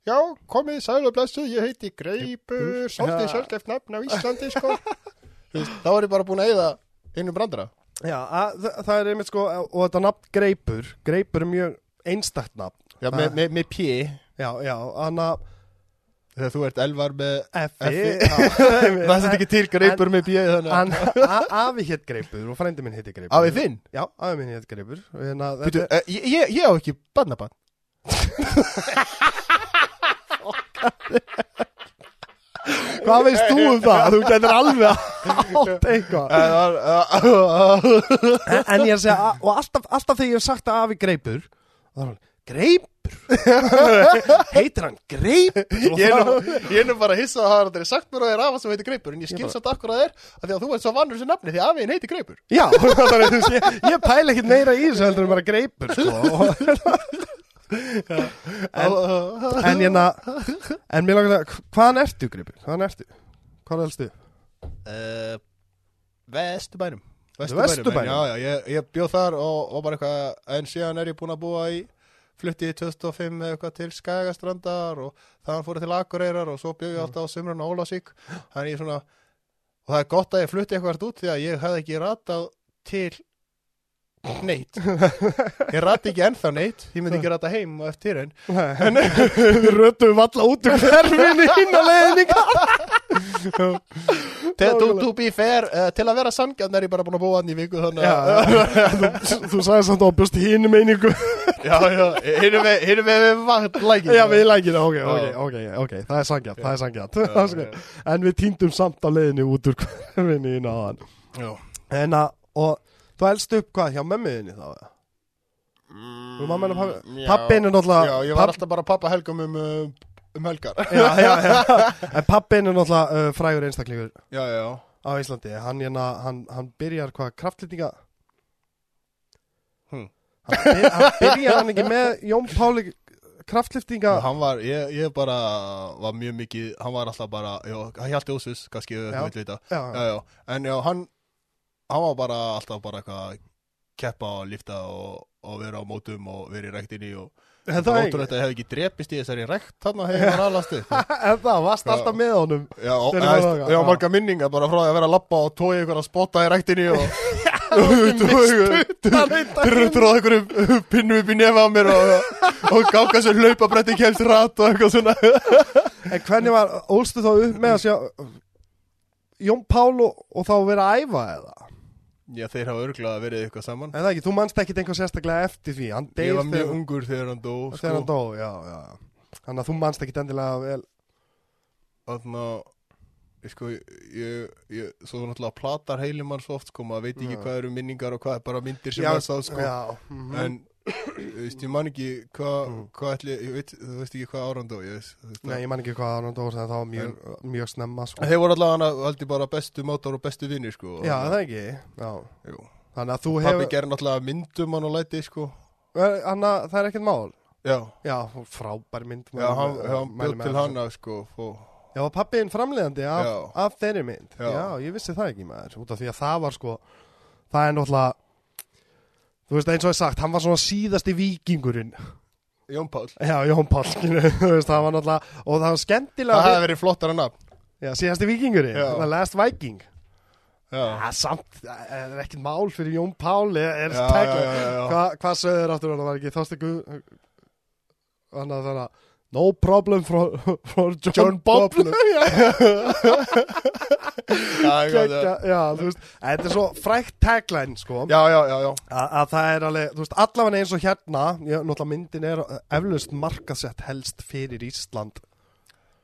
Já, komið sæl og blessu Ég heiti Greipur Svolítið sjálfgeft nafn á Íslandi sko Þá er ég bara búin að eyða einu brandara Já, að, það, er einmitt sko og þetta nafn Greipur, Greipur er mjög einstakt nafn. Já, Það- með, með, með pí Já, já, hann að þegar þú ert elvar með Effi Effi. já. það er ekki til greipur með þannig Hann, a- afi hétt Greipur og frændi minn hétti Greipur. Afi þinn? Já, afi minn hétt Greipur. Og hérna, uh, ég, ég, ég á ekki barnabann Hvað veist þú um það? Þú getur alveg átt eitthvað en, en ég er að segja, og alltaf, alltaf þegar ég hef sagt að afi Greipur þá er hann, Greipur? Heitir hann Greipur? Ég er nú, bara að hissa að það er sagt mér að það er afa sem heitir greipur en ég skil bara- samt akkur að það er að því að þú ert svo vannur sem nafni því afiðin heitir greipur Já, þannig ég, ég pæla ekkert meira í þessu heldur en bara Greipur sko. en, en hérna en mér langar að, hvaðan ertu Greipur? Hvaðan ertu? Hvaðan elstu? uh, Vesturbænum Vesturbænum? Já, já, ég, ég bjóð þar og, og bara eitthvað en síðan er ég búin að búa í flutti í 2005 eða eitthvað til Skagastrandar og þaðan fór ég til Akureyrar og svo bjóð ég alltaf á Simran og Ólasík þannig ég svona og það er gott að ég flutti eitthvað út því að ég hefði ekki ratað til neitt. Ég rati ekki ennþá neitt. Ég myndi ekki rata heim og eftir en Við rötum valla út hinn að leiðninga to, to, to be fair, uh, til að vera sangjarn er ég bara búin að búa hann í viku þú, þú sagði samt að bjóst hinn meiningu. Við lækir það, ok, það er er Já, En við týndum samt á leiðinu út úr hverfinu hinn að hann já. En að, og þú elst upp hvað, hjá mömmuðinni þá? Þú mamma pabbi- Já. pabbinn er náttúrulega- Já, ég var pabb- alltaf bara pappa helgum um, uh, um helgar. Já, já, já. En pappin er náttúrulega uh, frægur einstaklingur. Já, já, á Íslandi. Hann, hérna, hann, hann byrjar hvað, kraftlýtinga Hmm. hann, byr, hann byrjar hann ekki með Jón Páli kraftlýftinga Hann var, ég, ég bara var mjög mikið, hann var alltaf bara Já, hann hjálti ósus, kannski Já. þú veit vita. Já, Já, já, en já, hann Hann var bara alltaf bara eitthvað að Keppa og lifta og, og vera á mótum og vera í rektinni og En það það var er ótrúlega að ég hef ekki drepist í þessari rekt þarna hefur hann alast upp. En það varst alltaf með honum Já, og, bara- já, marga minningar bara frá því að vera að lappa og tói ykkur að spotta í rektinni og tróða ykkur pinnu upp í nefa á mér og, og gáka sér hlaupa bretti kemst rætt og eitthvað svona. En hvernig var, ólstu þá upp með að sjá Jón Pál og, og þá vera að æfa eða? Já, þeir hafa örgulega verið eitthvað saman En það ekki, þú manst ekkit einhver sérstaklega eftir því Ég var mjög þegar, ungur þegar hann dó þegar hann sko. dó Já, já Þannig að þú manst ekkit endilega vel Þannig að ég sko, ég, ég, svo náttúrulega platar heilum hann svo oft, sko, maður veit ekki Já. hvað eru minningar og hvað er bara myndir sem Já, maður sá, sko, Já, mhm. en, þú veist, ég man ekki hvað, Mm. hvað ætli, veit, þú veist ekki hvað ára hann dó, ég Nei, ég man ekki hvað hann dó Það var mjög, mjög snemma sko. Þeir voru allavega ég bara bestu mátar og bestu vinnir sko Já, það ekki Já Jú. Þannig að þú Pappi hefur gerir náttúrulega myndum hann og læti sko Anna, það er ekkert mál Já, Já, frábær mynd já hann, hann bjóð til hana sko og, Já, var pappiðin framleiðandi af, af þeirri mynd já. Já. ég vissi það ekki maður Út af því að það var sko Það er náttúrulega Þú veist eins og ég sagt, hann var svona síðasti vikingurinn Jón Pál Já, Jón Pál Þú veist, það var náttúrulega Og það var Það skemmtilega hefði verið flottara nafn. Já, síðasti vikingurinn Já. The Last Viking. Já, Já, samt, það er ekkert mál fyrir Jón Pál Er, er já, já, já, já, já. Hva, Hvað söður áttur hann, var ekki Þorsti Guð Þannig að þannig að No problem for, for John, John Bob Bob. Já, Já, já, já, Gekka, já, þú veist, þetta er svo frækt tagline, sko, já, já, já, já. að, að það er alveg, þú veist, allavega eins og hérna, ég, náttúrulega myndin er eflaust markasett helst fyrir Ísland,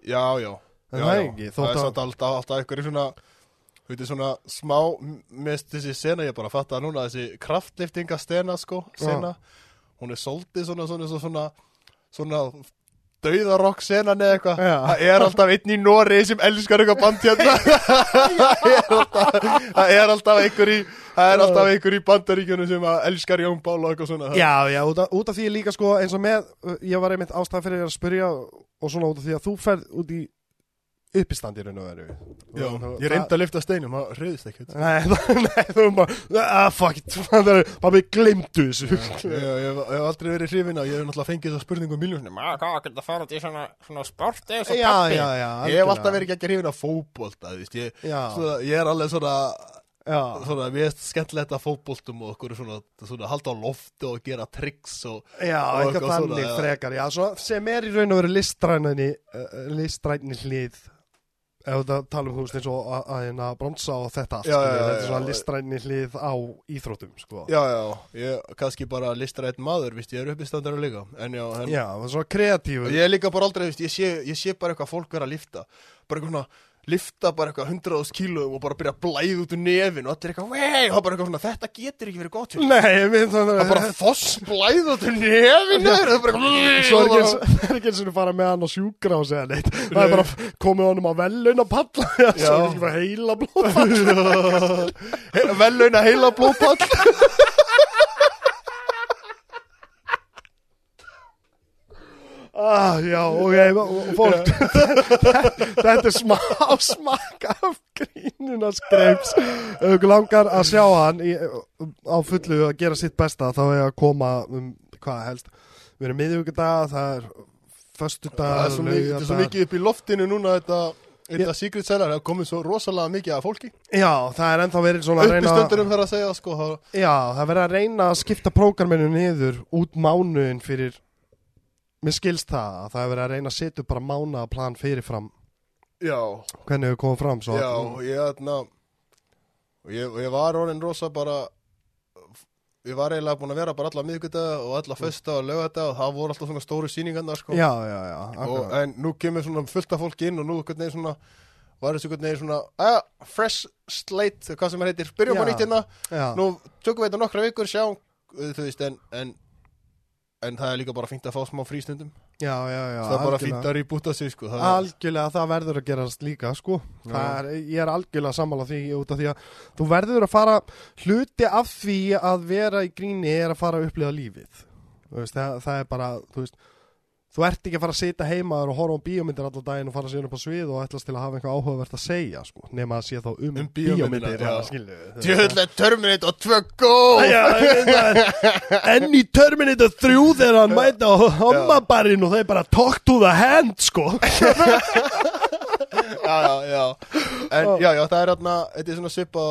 Já, já, það er að, samt alltaf, alltaf eitthvað svona svona smá Mest þessi sena, ég bara fatta núna Þessi kraftliftinga stena, sko Sena, hún er svona Svona, svona, svona, svona Dauðarokk senan eða eitthvað. Það er alltaf einn í Nóri sem elskar eitthvað band hérna. Það er alltaf er einhver í Það er alltaf einhver í bandaríkjunum sem elskar Jón Pál og eitthvað svona. Já, já, út af, út af því líka, sko, eins og með, uh, ég var einmitt ástæð fyrir að spyrja og svona út af því að þú ferð út í uppistandi raun og veru. Já, ég reyndi að lifta steinum, það reyðist ekkert. Nei, nei, þú erum bara, ah, fuck it, það er, bara glimtu þessu. ég, hef aldrei verið hrifin að ég hef náttúrulega fengið þessa spurningu um miljónum að hvað getur það fara til svona, svona sport eða svo pappi ég hef alltaf verið ekki hrifin að veist, ég, ég er alveg svona Já, svona, mér finnst skemmtilegt að fótboltum og okkur svona, svona halda á loftu og gera tricks og já Og eitthvað þannig frekar Já, svo, sem er í raun og veru listræninni uh, listræninni hlið ef þetta tala um þú veist eins og að, að, að bronsa og þetta allt Já, já, þetta er svona listræninni hlið á íþróttum sko. Já, já, ég kannski bara listar einn maður, víst, ég er uppistandara líka En já, en Já, það er svona kreatífur. Ég er líka bara aldrei, víst, ég sé, ég sé bara eitthvað fólk vera að lifta Bara eitthvað svona, lifta bara eitthvað 100.000 kílóum og bara byrja að blæða út úr nefin Og allir eitthvað, vei, og það bara eitthvað svona, þetta getur ekki verið gott fyrir Nei, ég mynd Það þannig er bara foss blæða út úr nefin Það er bara Svo eitthvað eins- það er ekki eins og fara með hann á sjúkra og segja neitt. Það er bara komið honum á velun að palla svo er ekki bara heila blóð Vellauna heila blóðpall ah, Já, ok, og fólk. Þetta er smá smakk af grínuna skreips Ef ykkur langar að sjá hann í, á fullu að gera sitt besta þá er að koma um hvað helst? Við erum miðvíkudag, það er föstudag, Það er svo mikið, er svo mikið upp í loftinu núna þetta, þetta Secret Cellar það komið svo rosalega mikið af fólki. Já, það er ennþá verið svona að reyna þarf að segja sko Já, það er verið að reyna að skipta prógraminu niður út mánuðin fyrir Mér skilst það að það er verið að reyna að setja bara mánaðaplan fyrirfram. Já, hvernig við komum fram svo já, og ég þarna og ég, og ég var orðin rosa bara ég var eiginlega búin að vera bara alla miðgudag og alla fösta og lögata og það voru alltaf svona stóru sýningarnar sko. Já, já, já og, en nú kemur svona fullt af fólki inn og nú hvernig svona var þessu hvernig svona ah, fresh slate, hvað sem það heitir byrjum á nýtt hérna, nú tökum við þetta nokkra vikur sjá, uh, þú veist, en, en en það er líka bara fínt að fá smá frístundum. Já, já, já það er bara fínt að rýbúta sig sko það er, Algjörlega það verður að gerast líka sko. Er, Ég er algjörlega sammála því út af því að þú verður að fara hluti af því að vera í gríni er að fara að upplifa lífið. Veist, það, það er bara þú, veist, þú ert ekki að fara að sitja heima og horfa á bíómyndir allan daginn og fara síðan upp á svið og ætlast til að hafa eitthvað áhugavert að segja sko, nema að sé þá um, Um skilju djöðlega Terminator 2 GO Já, enn í Terminator 3 þegar hann mæta á hommabarinn og það er bara talk to the hand sko. Já, já, já. En já, já, það er þarna Þetta er svona svipa á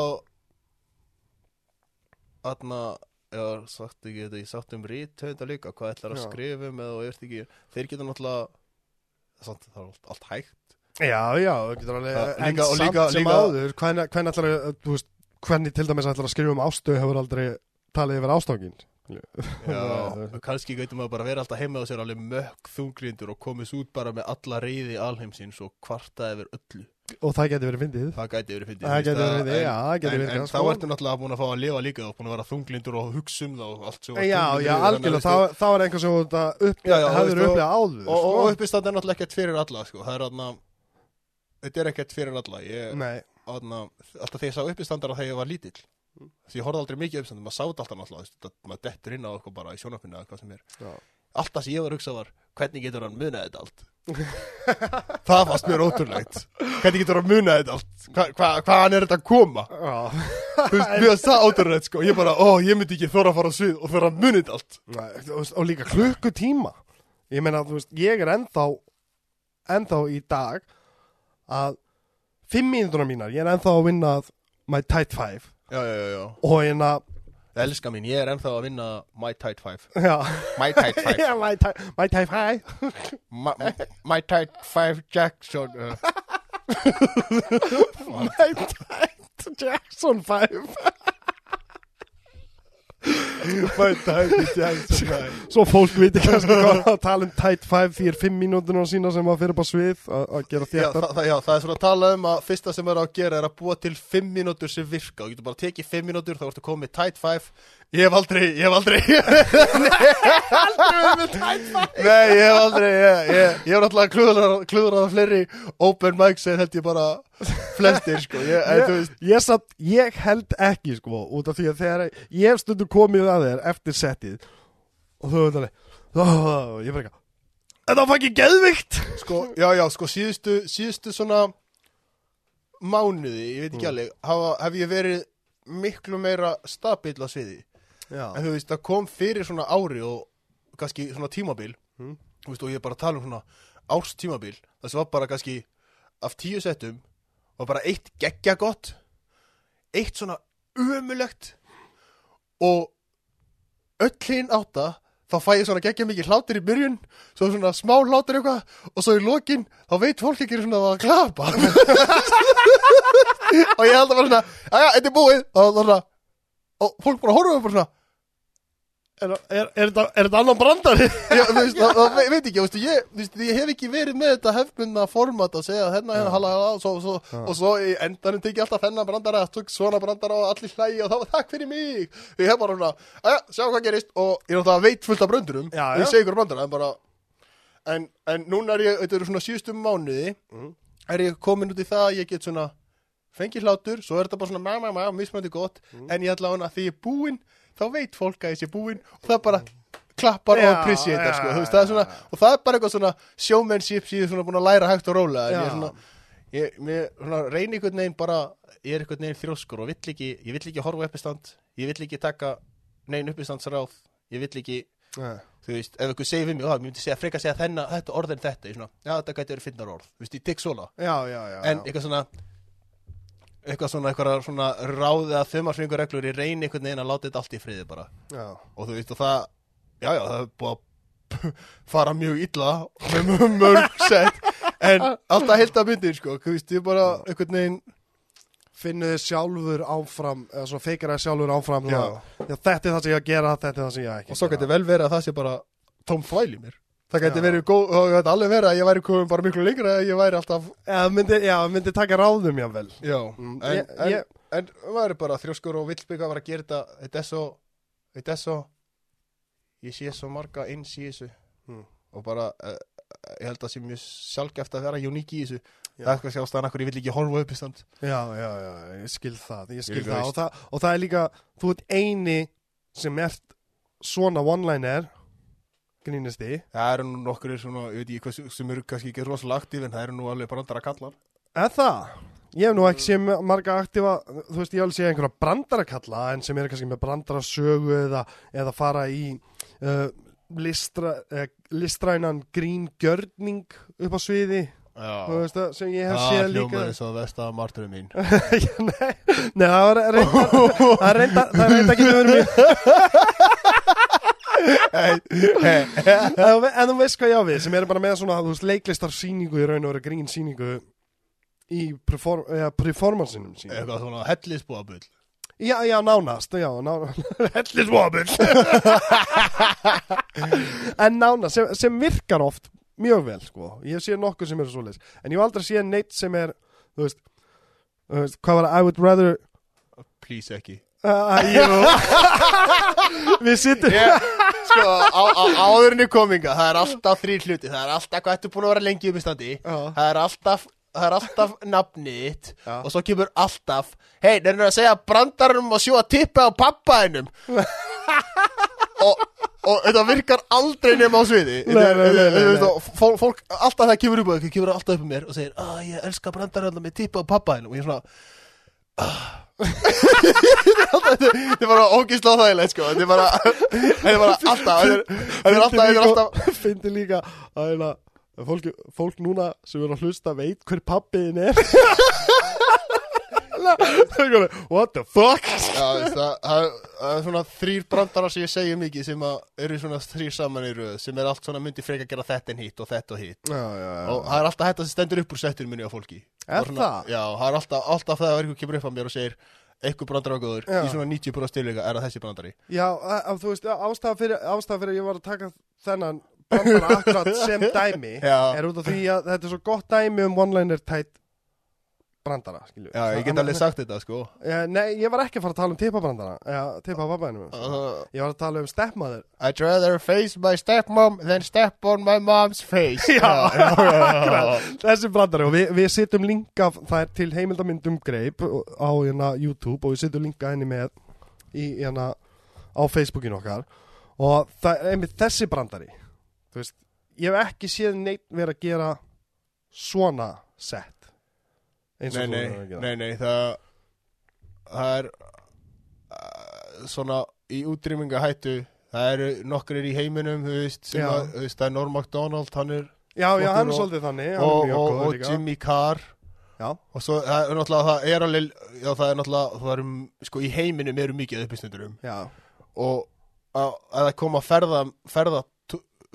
Þarna Já, sagt ekki þetta, ég sagt um rítöfunda líka Hvað ætlar að Já. skrifa um eða ert ekki Þeir geta náttúrulega samt, Það er allt, allt hægt. Já, já, það getur alveg Já, En líka- og samt líka- sem líka- áður Hvernig, hvernig ætlar að, þú veist Hvernig til dæmis ætlar að skrifa um ástu Hefur aldrei talið yfir ástákin Já, kannski gætum maður bara vera alltaf heima á sér alveg mökk þunglindur og komist út bara með alla reyði alheimsins og kvarta yfir öllu Og það getur verið fyndið. Það gæti verið fyndið Það gæti verið að- fyndið, en- já, það En, verið en það, þá sko. ertu náttúrulega búin að fá að lifa líka og búin að vera þunglindur og hugsa um það og allt sem Já, já, algjörlega, þá, er einhver sem hefur upplegað áður Og, og sko. uppistand er náttúrulega ekkert fyrir alla sko. Það er aðna Þetta er ekkert fyrir alla. Ég, aðna, Alltaf þegar ég sá uppistandara þegar ég var lítill Því ég horfði aldrei mikið uppistandar Maður sátt alltaf náttúrulega Maður dettur inn á eitthvað bara í já. Alltaf sem ég var að hugsa var Hvernig getur hann munað þetta allt Það fannst mér ótrúlegt. Hvernig getur hann munað þetta allt? Hva, hva, Hvaðan er þetta að koma? Þú veist, Mér varst það ótrúlegt sko. Ég bara, ó, ég myndi ekki þóra að fara á svið Og þóra að munið þetta allt. Nei, og líka klukkutíma. Ég meina, þú veist, ég er ennþá ennþá í dag að fimm mínútur mínar, ég er ennþá að vinna my tight five. Já, já, já, já. Og hérna, Elskar mín, ég er ennþá að vinna My Tide 5 My Tide 5 yeah, My, my Tide 5 my, my Tide 5 Jackson uh. My Tide Jackson 5 Svo fólk viti kannski hvað að tala um tight five því er fimm mínútur sína sem að fyrir upp á svið að að gera já, þéttar. það, það, já, það er svona að tala um að fyrsta sem er að gera er að búa til 5 mínútur sem virka. Og getur bara tekið 5 mínútur þá ertu komið tight 5 ég hef aldrei, ég hef aldrei. Nei, ég hef aldrei ég, ég, ég hef náttúrulega klúðrað, klúðrað fleiri open mics en held ég bara flestir sko. Ég, ég, veist, ég, satt, ég held ekki sko út af því að þegar ég hef stundu komið að þér eftir settið og þú veit alveg ég bara eitthvað þetta var ekki geðvikt sko, já, já, sko síðustu, síðustu svona mánuði, ég veit ekki Mm. alveg hef ég verið miklu meira stabill á sviði já, En þú veist, það kom fyrir svona ári og kannski svona tímabil Mm. Þú veist, og ég er bara að tala um svona árs tímabil sem var bara kannski af tíu settum var bara eitt geggja gott Eitt svona umulegt og öll hinn átta þá fæ ég svona geggja mikið hlátur í byrjun svo svona smá hlátur eitthvað og svo í lokin þá veit fólk ekki svona að klapa. Og ég held að bara svona aðja, þetta er búið. Og, svona, og fólk bara horfum bara svona Er, er, er, þetta, er þetta annan brandari? Já, þú veist, það, það ve- veit ekki, veistu, ég, ég hef ekki verið með þetta hefbundna format að segja hérna, hérna, hala, hala, og svo, svo, Já. og svo í endanum teki alltaf þennan brandara, svona brandara og allir hlægi og þá var takk fyrir mig. Ég hef bara svona, aðja, sjá hvað gerist og ég náttúrulega veit fullt af brandurum Já, og ég ykkur brandara, en bara, en, en núna er ég, þetta eru svona síðustum mánuði, Mhm. er ég komin út í það að ég get svona fengið hlátur, svo er þetta bara svona má, má, má, mismöndi gott, Mhm. en ég ætla hana því ég er búinn, þá veit fólk að sé búinn og það bara klappar Já, og appreciatar, sko, já, þú veist, það er svona, já. og það er bara eitthvað svona showmanship sem ég er svona búin að læra hægt og rólega, en ég er Já. svona, ég, mér, svona reyni einhvern veginn bara, ég er einhvern veginn þrjóskur og vill ekki, ég vill ekki horfa uppistand, ég vill ekki taka neinn uppistandsráð, ég vill ekki, Nei. þú veist, ef einhver segir við mig, "Ó, mér myndi segja frekar segja þennan, þetta orð en þetta, ég svona, já, þetta gæti verið finnar orð, þú veist, ég tek svona, Já, já, já. en já. eitthvað svona eitthvað svona, eitthvað svona ráðið að þumarsvingur reglur, ég reyni einhvern veginn að láta þetta allt í friði bara, já. og þú veist, og það já, já, það er búið að fara mjög illa með mörg sett en alltaf heilt að myndir, sko, þú veist, ég bara einhvern veginn, Finnu þið sjálfur áfram, eða svo feikar það sjálfur áfram. já, Já, þetta er það sem ég að gera, þetta er það sem ég á ekki og svo að gera. vel verið að það sé bara tóm þvæl í mér það geti Já. verið góð, það geti alveg verið að ég væri komin bara miklu lengra að ég væri alltaf Já, myndi, já, myndi taka ráðum jável. Já, Mm, en, ég- en, ég- en maður er bara þrjóskur og vill byggja að vera að gera þetta þetta er svo þetta er svo ég sé svo marga eins í þessu Mm. og bara uh, ég held að sé mjög sjálfgeft að vera uník í þessu Já. það er eitthvað sjástaðan akkur ég vill ekki horfa upp í stand Já, já, já, ég skil það, ég skil Ég það og, það og það er líka, þú ert eini sem ert svona one-liner grínisti, það eru nú nokkur svona, ég veit ekki hvað sem eru kannski ekki rosalega aktíf en það eru nú alveg brandara kallar. Eða það? Ég hef nú ekki séð marga aktífa, þú veist, ég alveg séð einhverja brandara kalla en sem eru kannski með brandara sögu eða, eða fara í uh, listra, uh, listrænan gríngjörning upp á sviði, veist það, sem ég hef það séð líka. hljómaði svo vesta marturum mín nei, nei, það það er reynda, það er reynda ekki með mér en, þú veist hvað ég á við sem eru bara með svona, þú veist, leiklistar síningu í raun og veru grín síningu í performansinum sín eitthvað svona hellisbúabull já, já, nánast, já, nánast. Hellisvoðabull en nánast, sem, sem virkar oft mjög vel, sko, ég sé nokkuð sem eru svoleiðis, en ég aldrei séð neitt sem er, þú veist, þú veist hvað var það, I would rather please ekki. Uh, jú. Við sittum Ég, sko, á, á, áðurinni kominga það er alltaf þrý hluti, það er alltaf hvað ertu búin að vera lengi um í standi. Það er alltaf, það er alltaf Já. og svo kemur alltaf hei, nefnir að segja brandarum og sjóa tippa á pappaðinum. Og, og þetta virkar aldrei nema á sviði. Fólk, alltaf það kemur upp á það kemur alltaf upp um mér og segir að ég elska brandarum með tippa á pappaðinum. Og ég er svona "Ah." Þetta er bara ógislega þægilegt sko. Þetta er bara, þetta er bara alltaf þetta er alltaf, þetta er alltaf Fyndi líka að hérna, fólk, fólk núna sem er að hlusta veit hver pappiðin er What the fuck? Já, það, það, það er svona þrýr brandarar sem ég segja mikið sem að eru svona þrýr saman í röð sem er allt svona myndi freka að gera þetta en hitt og þetta og hitt. Já, já, já. Og það er alltaf þetta sem stendur upp úr settur minni á fólki. Er svona, það? Já, það er alltaf, alltaf það að einhver kemur upp á mér og segir eitthvað brandar á góður. Í svona 90% styrleika er það þessi brandari. Já, að, að, þú veist, ástæða fyrir, ástæða fyrir að ég var að taka þennan brandara akkurat sem dæmi Já. er út af því að þetta er svo gott dæmi um one-liner tætt brandara, skilju Já, ég get alveg sagt þetta sko. Já, nei, ég var ekki að fara að tala um tippabrandara Já, tippa pappaðinu uh, Ég var að tala um stepmother. I'd rather face my stepmom than step on my mom's face. Já, já. Þessi brandari og við, við setjum linka er til heimildamyndum greip á hérna YouTube og við setjum linka henni með í hérna á Facebookinu okkar. Og það einmitt þessi brandari þú veist, ég hef ekki séð neitt vera að gera svona set eins og Nei, þú nei, nei, það það er uh, svona í útrýmingahættu það eru nokkur í heiminum þú veist, að, þú veist, það er Norm MacDonald hann er, Já, já, hann er svolítið þannig hann og, og, og. Jimmy Carr. Já, og svo það er náttúrulega það er alveg já það er náttúrulega það er sko í heiminum eru mikið uppistundurum já, og að, að það koma ferða ferða,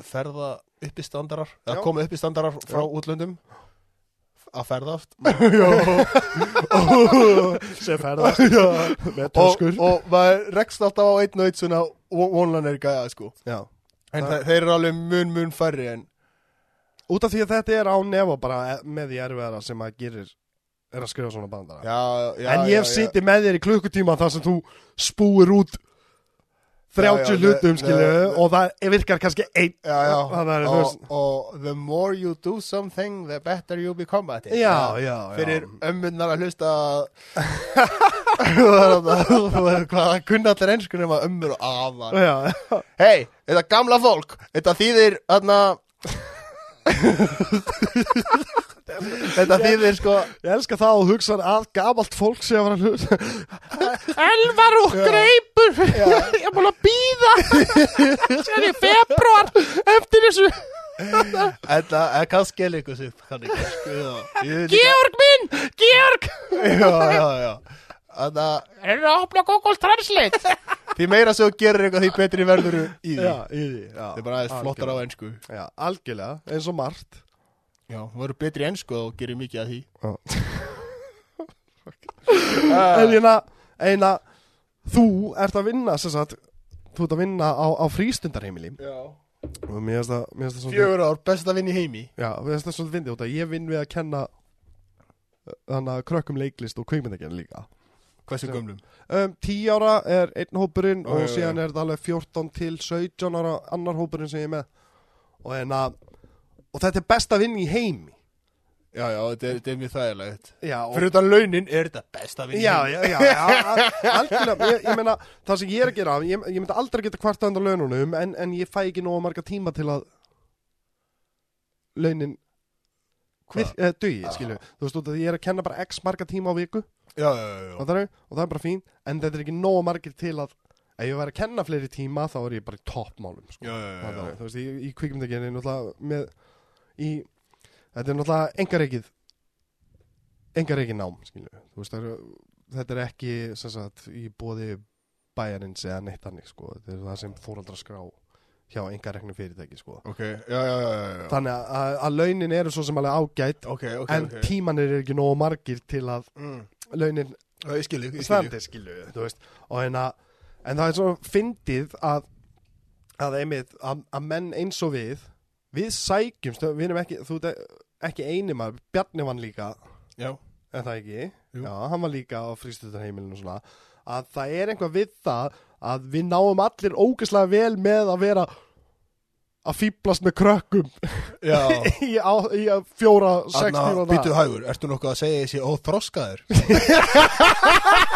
ferða uppistandarar að koma uppistandarar frá útlöndum að ferðast. Sem ferðast með og, töskur. og maður rekst alltaf á einn og einn svona vonlanir gæða sko. Já, en það, þeir eru alveg mun mun færri en út af því að þetta er á nefa bara e- með því erfiðara sem að gerir er að skrifa svona bandara. Já, já, En ég hef sitið með þér í klukkutíma þar sem þú spúir út 30 Já, já, hlutum, ne- og það virkar kannski einn. Já, já, að, þú og, og the more you do something, the better you become at it Já, já, já. Fyrir ömmunnar að hlusta Hvað kunna allir ennsku nema ömmur og afar Já, Hei, þetta gamla fólk Þetta þýðir, þarna Þetta þýðir sko ég elska það og hugsa að gamalt fólk sé að vera hlut. Elvar og greipur, ég er búin að býða, sér í februar eftir þessu. Þetta er kannski er líka sér Kann ekki já. Ég vil líka- Georg minn, Georg. Já, já, já Þetta Er það að opna Google Translate? Því meira sem þú gerir eitthvað því betri verður í því Já, í því, er bara aðeins flottar á ennsku Já, algjörlega, eins og margt. Já, þú verður betri ennsku og gerir mikið að því En hérna, eina, þú ert að vinna, sem sagt, þú ert að vinna á, á frístundarheimili. Já það, það Fjögur ár, best að vinna í heimi já, mér finnst það svolítið fyndið út að ég vinn við að kenna þannig að krökkum leiklist og kveikmyndagerð líka. Hversu gömlum? Um, 10 ára er einn hópurinn og já, já. síðan er þetta alveg 14 til 17 ára annar hópurinn sem ég er með. Og, hérna, og þetta er best að vinna í heimi. Já, já, þetta er, þetta er mjög þægilegt. Já, og Fyrir utan launin er þetta best að vinna í Já, já, já, já al- algjörlega, ég, ég meina, það sem ég er að gera, ég, ég myndi aldrei geta kvarta undan laununum, en, en ég fæ ekki nógu marga tíma til að launin eh, dugi, skilu, þú veist að ég er að kenna bara x marga tíma á viku, Já, já, já, já. og það, er, og það er bara fín, en þetta er ekki nógu margir til að, ef ég væri að kenna fleiri tíma, þá er ég bara í toppmálum, sko. Já, já, já, Það já. er, þú veist, í, í kvikmyndagerðin, náttúrulega, með, í, þetta er náttúrulega engareikið, engareikið nám, skilu, þú veist, það er, þetta er ekki, sem sagt, í bóði bæjarins eða neitt hannig, sko, þetta er það sem fóraldra skrá hjá engareiknu fyrirtæki, sko. Ok, já, já, já. Þannig að, að, launin eru svo sem alveg ágætt, Ok, ok, en tímanir er ekki nógu margir til að mm. launin standi, og en að, en það er svo fyndið að, að einmitt, að, að menn eins og við, við sækjumst, við erum ekki, þú veit, ekki eini maður, Bjarni vann líka, Já, en það ekki, Jú. já, hann var líka á frístöðarheimilinu og svona, að það er einhvað við það að við náum allir ógeðslega vel með að vera að fýblast með krökkum. Í, á, í að fjóra, sex Anna, tíma býtu hægur, ertu nokkuð að segja þessi óþroskaður?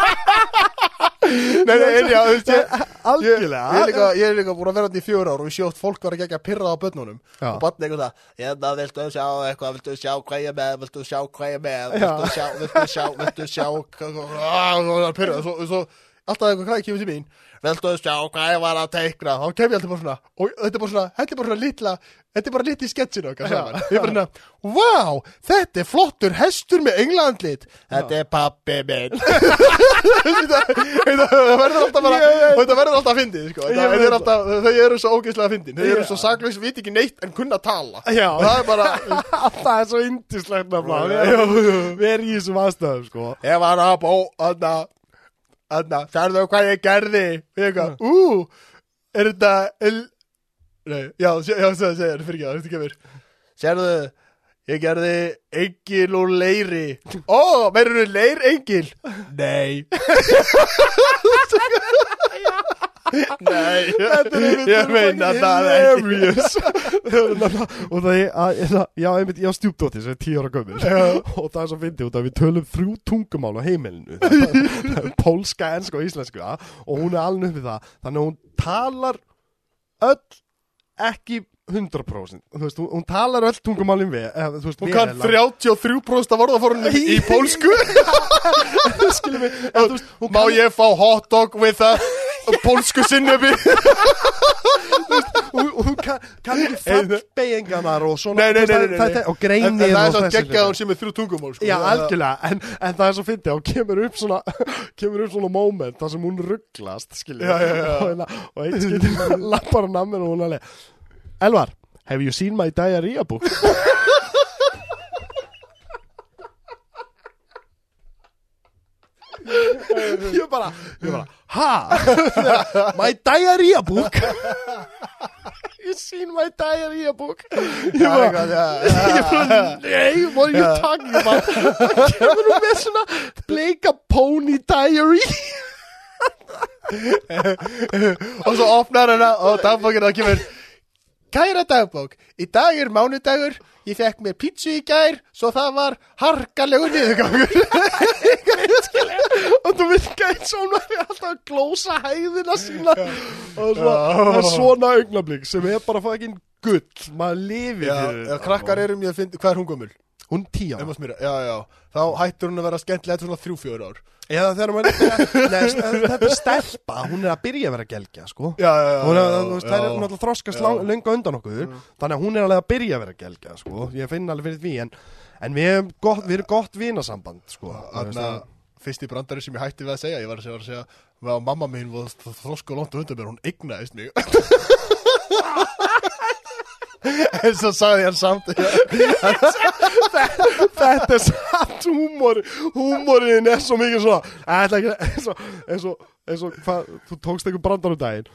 nei, nei, en já, þú veist, ég, algjörlega ég, er líka, ég er líka búin að vera þetta í fjör ár og ég sé oft fólk var að gegja pyrrað á börnunum Já. og barni eitthvað það, hérna, viltu sjá eitthvað, viltu sjá hvað ég er með, viltu sjá hvað ég er með, Já. viltu sjá, viltu sjá, viltu sjá, viltu sjá, pyrrað, svo, svo, alltaf eitthvað hvað kemur til mín, viltu sjá hvað ég var að teikna, þá kem ég alltaf bara svona, og þetta er bara svona, þetta er bara svona litla, þetta er bara litli sketsin okkar saman, ég er bara svona, wow, þetta er flottur hestur með englandlit, þetta er pappi minn, þetta þetta verður alltaf bara, og þetta verður alltaf að fyndið, sko, þau eru svo ógeðslega fyndin, þau eru svo saklaus, viti ekki neitt en kunna tala, Já. og það er bara, það er svo indislegt já. við erum í þessum aðstöðum sko. Ég var að bó, aðna, aðna, særðu hvað ég gerði? Ég eitthvað, ú, er þetta, el... nei, já, já, segja, segja, fyrir ekki, það er ekki mér. Sérðu, ég gerði engil úr leiri. Ó, meirur þú leir engil? Nei. Nei, ég meina það ekki. hilarious. Og það er að, já, einmitt, ég á stjúpdóttir sem er tíu ára gömul. Og það er svo fyndið út að við tölum þrjú tungumál á heimilinu. Það er, er pólska, enska og íslensku ja, og hún er alveg upp við það. Þannig að hún talar öll ekki 100% þú veist, hún, hún talar öll tungumálin við þú veist, Hún kann eða- 33% af orðaforunum í pólsku. veist, hún Má ég fá hotdog with a pólsku sinnebi? hún, hún kann, ekki fallbeiginganar og svona og greinir en það er og svo geggjað að hún sé með þrjú tungumál sko. Já, algjörlega, en, en það er svo fyndið og kemur upp svona kemur upp svona moment þar sem hún rugglast og, hérna- og einn skilja lappar á nammin og hún alveg Elvar, have you seen my diarrhea book? ég bara, ég bara ha? my diarrhea book. You seen my diarrhea book. Ég bara, nei, what are you talking about? Það kemur nú með svona bleika pony diary? Og svo opnar hana og dagbókina það kemur Kæra dagbók, í dag er mánudagur ég fekk mér pítsu í gær svo það var harkalegur niðurgangur. Og þú virka eins og hún væri alltaf að glósa hæðina sína. Og það er svona augnablík sem er bara fucking gull maður já, krakkar eru mjög að finna, hvað er hún gömul? Hún Emma Smyra, já, já, þá hættur hún að vera skemmtilega eftir svona þrjú, fjör ár. Eða þegar maður Nei, þetta er stelpa, hún er að byrja að vera gelgja sko. Já, já, já, Hún er, já, veist, það er náttúrulega þroskast Já. lang- löngu undan okkur. Þannig að hún er alveg að byrja að vera gelgja sko. ég finn alveg fyrir því en, en við erum gott, við erum gott vinasamband sko. Þannig að fyrsti brandari sem ég hætti við að segja ég var að segja, var að segja að mamma mín var þrosku og langt á undan mér, hún eignaðist mig en svo sagði hann samt. Þetta er satt húmor. Húmoriðin er svo mikið svona eins og, þú tókst einhver brandar um daginn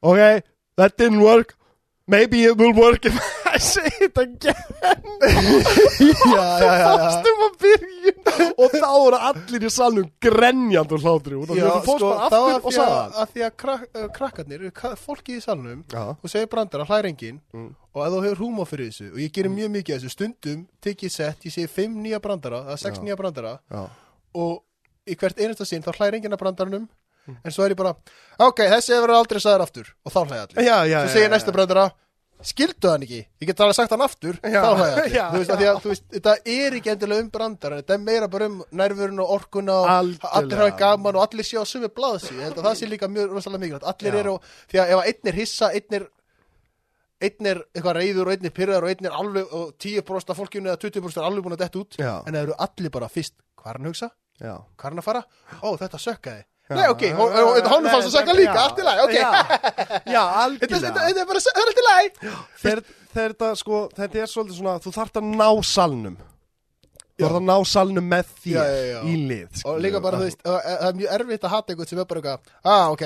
ok, that didn't work maybe it will work if I say it again já, já, já, fórstum að byrjun og þá voru allir í salnum grenjand og hlátri af því Já, að sko, aftur og því að, að því að krak, uh, krakkarnir, ka- fólkið í salnum Já. og segir brandara, hlæri enginn Mm. og ef þú hefur húma fyrir þessu og ég gerir mjög mikið af þessu stundum tek ég sett, ég segi fimm nýja brandara eða sex nýja brandara Já. og í hvert einasta sinn þá hlæri enginn að brandaranum en svo er ég bara, ok, þessi hefur aldrei sagður aftur og þá hlæði allir Já, já, svo segir næsta já. brandara skildu hann ekki, ég get alveg sagt hann aftur þá hlæði allir, þú veist, að þú veist, þetta er ekki endilega um brandara þetta er meira bara um nærvörun og orkuna og Algjörlega. allir hafa gaman og allir sé á sumi að það sé líka mjög rosalega mikilvægt, allir eru, því að ef einn er hissa, einn er einn er eitthvað reyður og einn er pyrraður og einn er alveg og 10% af fólkinu eða 20% er alveg búin að detta út Já. en það eru allir bara fyrst, hvað er hann að hugsa? Já. hvað er hann að fara? Ó, þetta sökkaði. Nei, ok, og, og, og hann fannst að sökka líka, allt í lagi, ok. Já, já algjörlega. þetta- er bara, það er allt í þegar þetta sko, þetta er svolítið svona þú þarft að ná salnum. Þú Já. þarft að ná salnum með þér Já, já, í lið Og skilurðu. líka bara, þú veist, það það er mjög erfitt að hata eitthvað sem er bara eitthvað Ah, ok,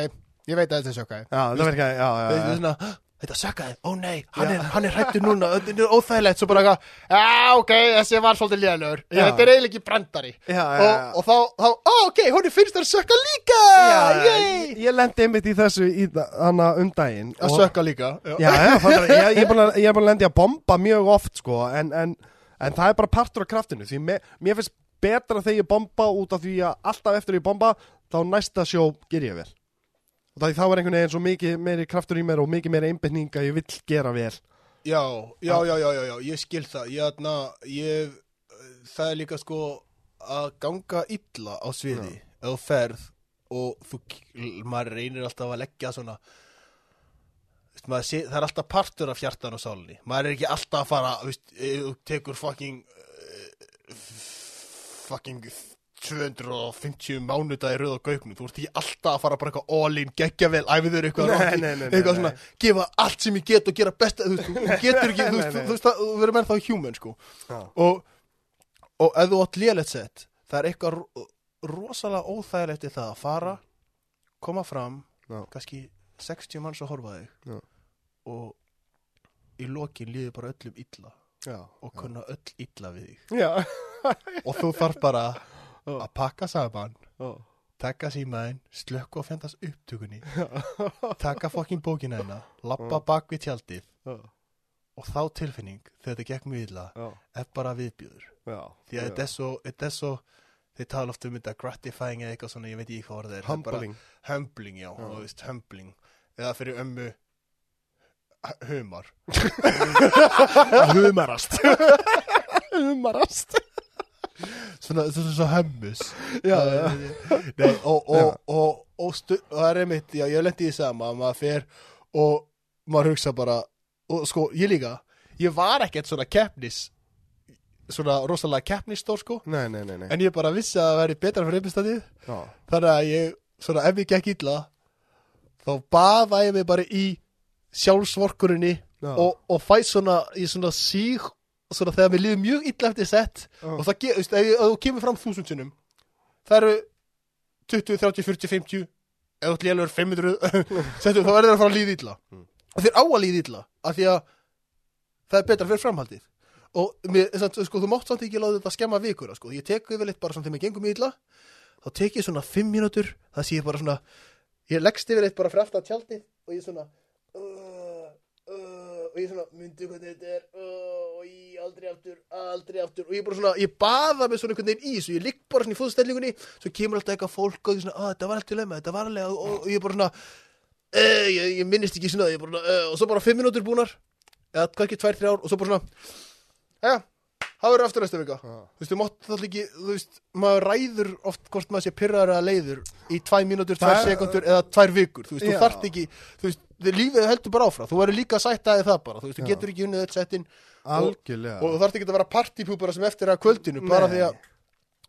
ég veit að þetta er sökkaði Já, það verkaði, já, já, já. Svona, "Ah, Þetta sökkaði, ó nei, hann er, hann er hrættur núna, þetta er óþægilegt, svo bara eitthvað, já, ok, þessi var svolítið lélegur, Já. þetta er eiginlega ekki brandari. Já, já, og, já. og þá, þá, ó, ok, hún er finnst að sökka líka, Já, yey, ég lendi einmitt í þessu í hana um daginn að og- sökka líka. Já, Já, fattar, ég, ég, ég er búin að lendi að bomba mjög oft sko, en, en, en það er bara partur af kraftinu. Því me, mér finnst betra þegar ég bomba út af því að alltaf eftir ég bomba þá næsta sjó ger ég vel og það, þá er einhvern veginn svo mikið meiri kraftur í mér og mikið meiri einbytning að ég vill gera vel. Já, já, já, já, já, já, ég skil það, ég, atna, ég, það er líka sko að ganga illa á sviði, þú ferð og þú, maður reynir alltaf að leggja svona, sé, það er alltaf partur af hjartan og sálinni, maður er ekki alltaf að fara, þú tekur fucking, uh, fucking 250 mánudag í röð og gaugnum, þú ert ekki alltaf að fara bara eitthvað all in, geggja vel, æfiður eitthvað, Nei, nei, nei, eitthvað svona, gefa allt sem ég get og gera besta, þú þú getur ekki, þú þú, þú það- verður menn þá human, sko, Já. og, og ef þú átt lélegt sett, það er eitthvað ro- rosalega óþægilegt í það að fara, koma fram, Já. kannski 60 manns að horfa þig Já. og í lokin líður bara öllum illa Já, og kunna öll illa við þig já, og þú þarf bara Já. Að pakka saman taka símaðinn, slökku og fjandast upptökunni. Taka fokkin bókina hérna lappa bak við tjaldið. Og þá tilfinning þegar þetta gekk mjög illa er bara viðbjöður því að þetta er svo, þið tala oft um þetta gratifying eða eitthvað svona, ég veit ekki hvað orðið er Humbling. humbling, já, þú veist, humbling. Eða fyrir ömmu hu- humar. Humarast. Humarast svona, svona svo hummus Já. Nei, og, og, og, og, það er einmitt, já, ég lendi í sama að maður fer og maður hugsa bara og sko, ég líka ég var ekkert svona keppnis svona rosalega keppnisstór sko Nei, nei, nei, nei. en ég bara vissi að það væri betra fyrir Já. þannig að ég, svona ef ég gekk illa þá baða ég mig bara í sjálfsvorkurinni Já. og, og fæ svona í svona síg svona þegar mér líður mjög illa eftir sett Já. og það, veist, ef, ef þú kemur fram þúsundsunum það eru 20, 30, 40, 50 ef þú ert lélur 500 settum, þá verður það að fara að líða illa Mm. og þér á að líða illa af því að það er betra fyrir framhaldið og mér, samt, sko, þú mátt samt ekki láta þetta skemma vikuna sko. ég tek yfirleitt bara svona þegar mér gengum illa þá tek ég svona 5 mínútur það sé ég bara svona ég leggst yfirleitt bara fyrir aftan tjaldi og ég svona uh, og ég svona myndi hvernig þetta er? Og ég aldrei aftur, aldrei aftur. Og ég bara svona, ég baða mig svona einhvern veginn í þessu. Ég ligg bara svona í fóðstellingunni svo kemur alltaf eitthvað fólk og ég svona, að þetta var alltaf lemma þetta var alveg, og, og ég bara svona uh, ég, ég minnist ekki svona, ég bara svona uh, og svo bara 5 mínútur búnar eða hvað ekki 2-3 ár og svo bara svona já, það verður aftur næstu vika. Þú veist, þú mátt það ekki, þú veist maður ræður oft hvort maður sé pyrraður eða leiður í 2 mínútur, 2 Það- sekundur eða 2 vikur, þú veist, þú þarft ekki þú veist, lífið heldur bara áfram. Þú verður líka að sætta þig það bara, þú veist, þú getur ekki unnið þetta settin. Algjörlega. og þú þarft ekki að vera partypúpara sem eftir að kvöldinu, bara Nei. því að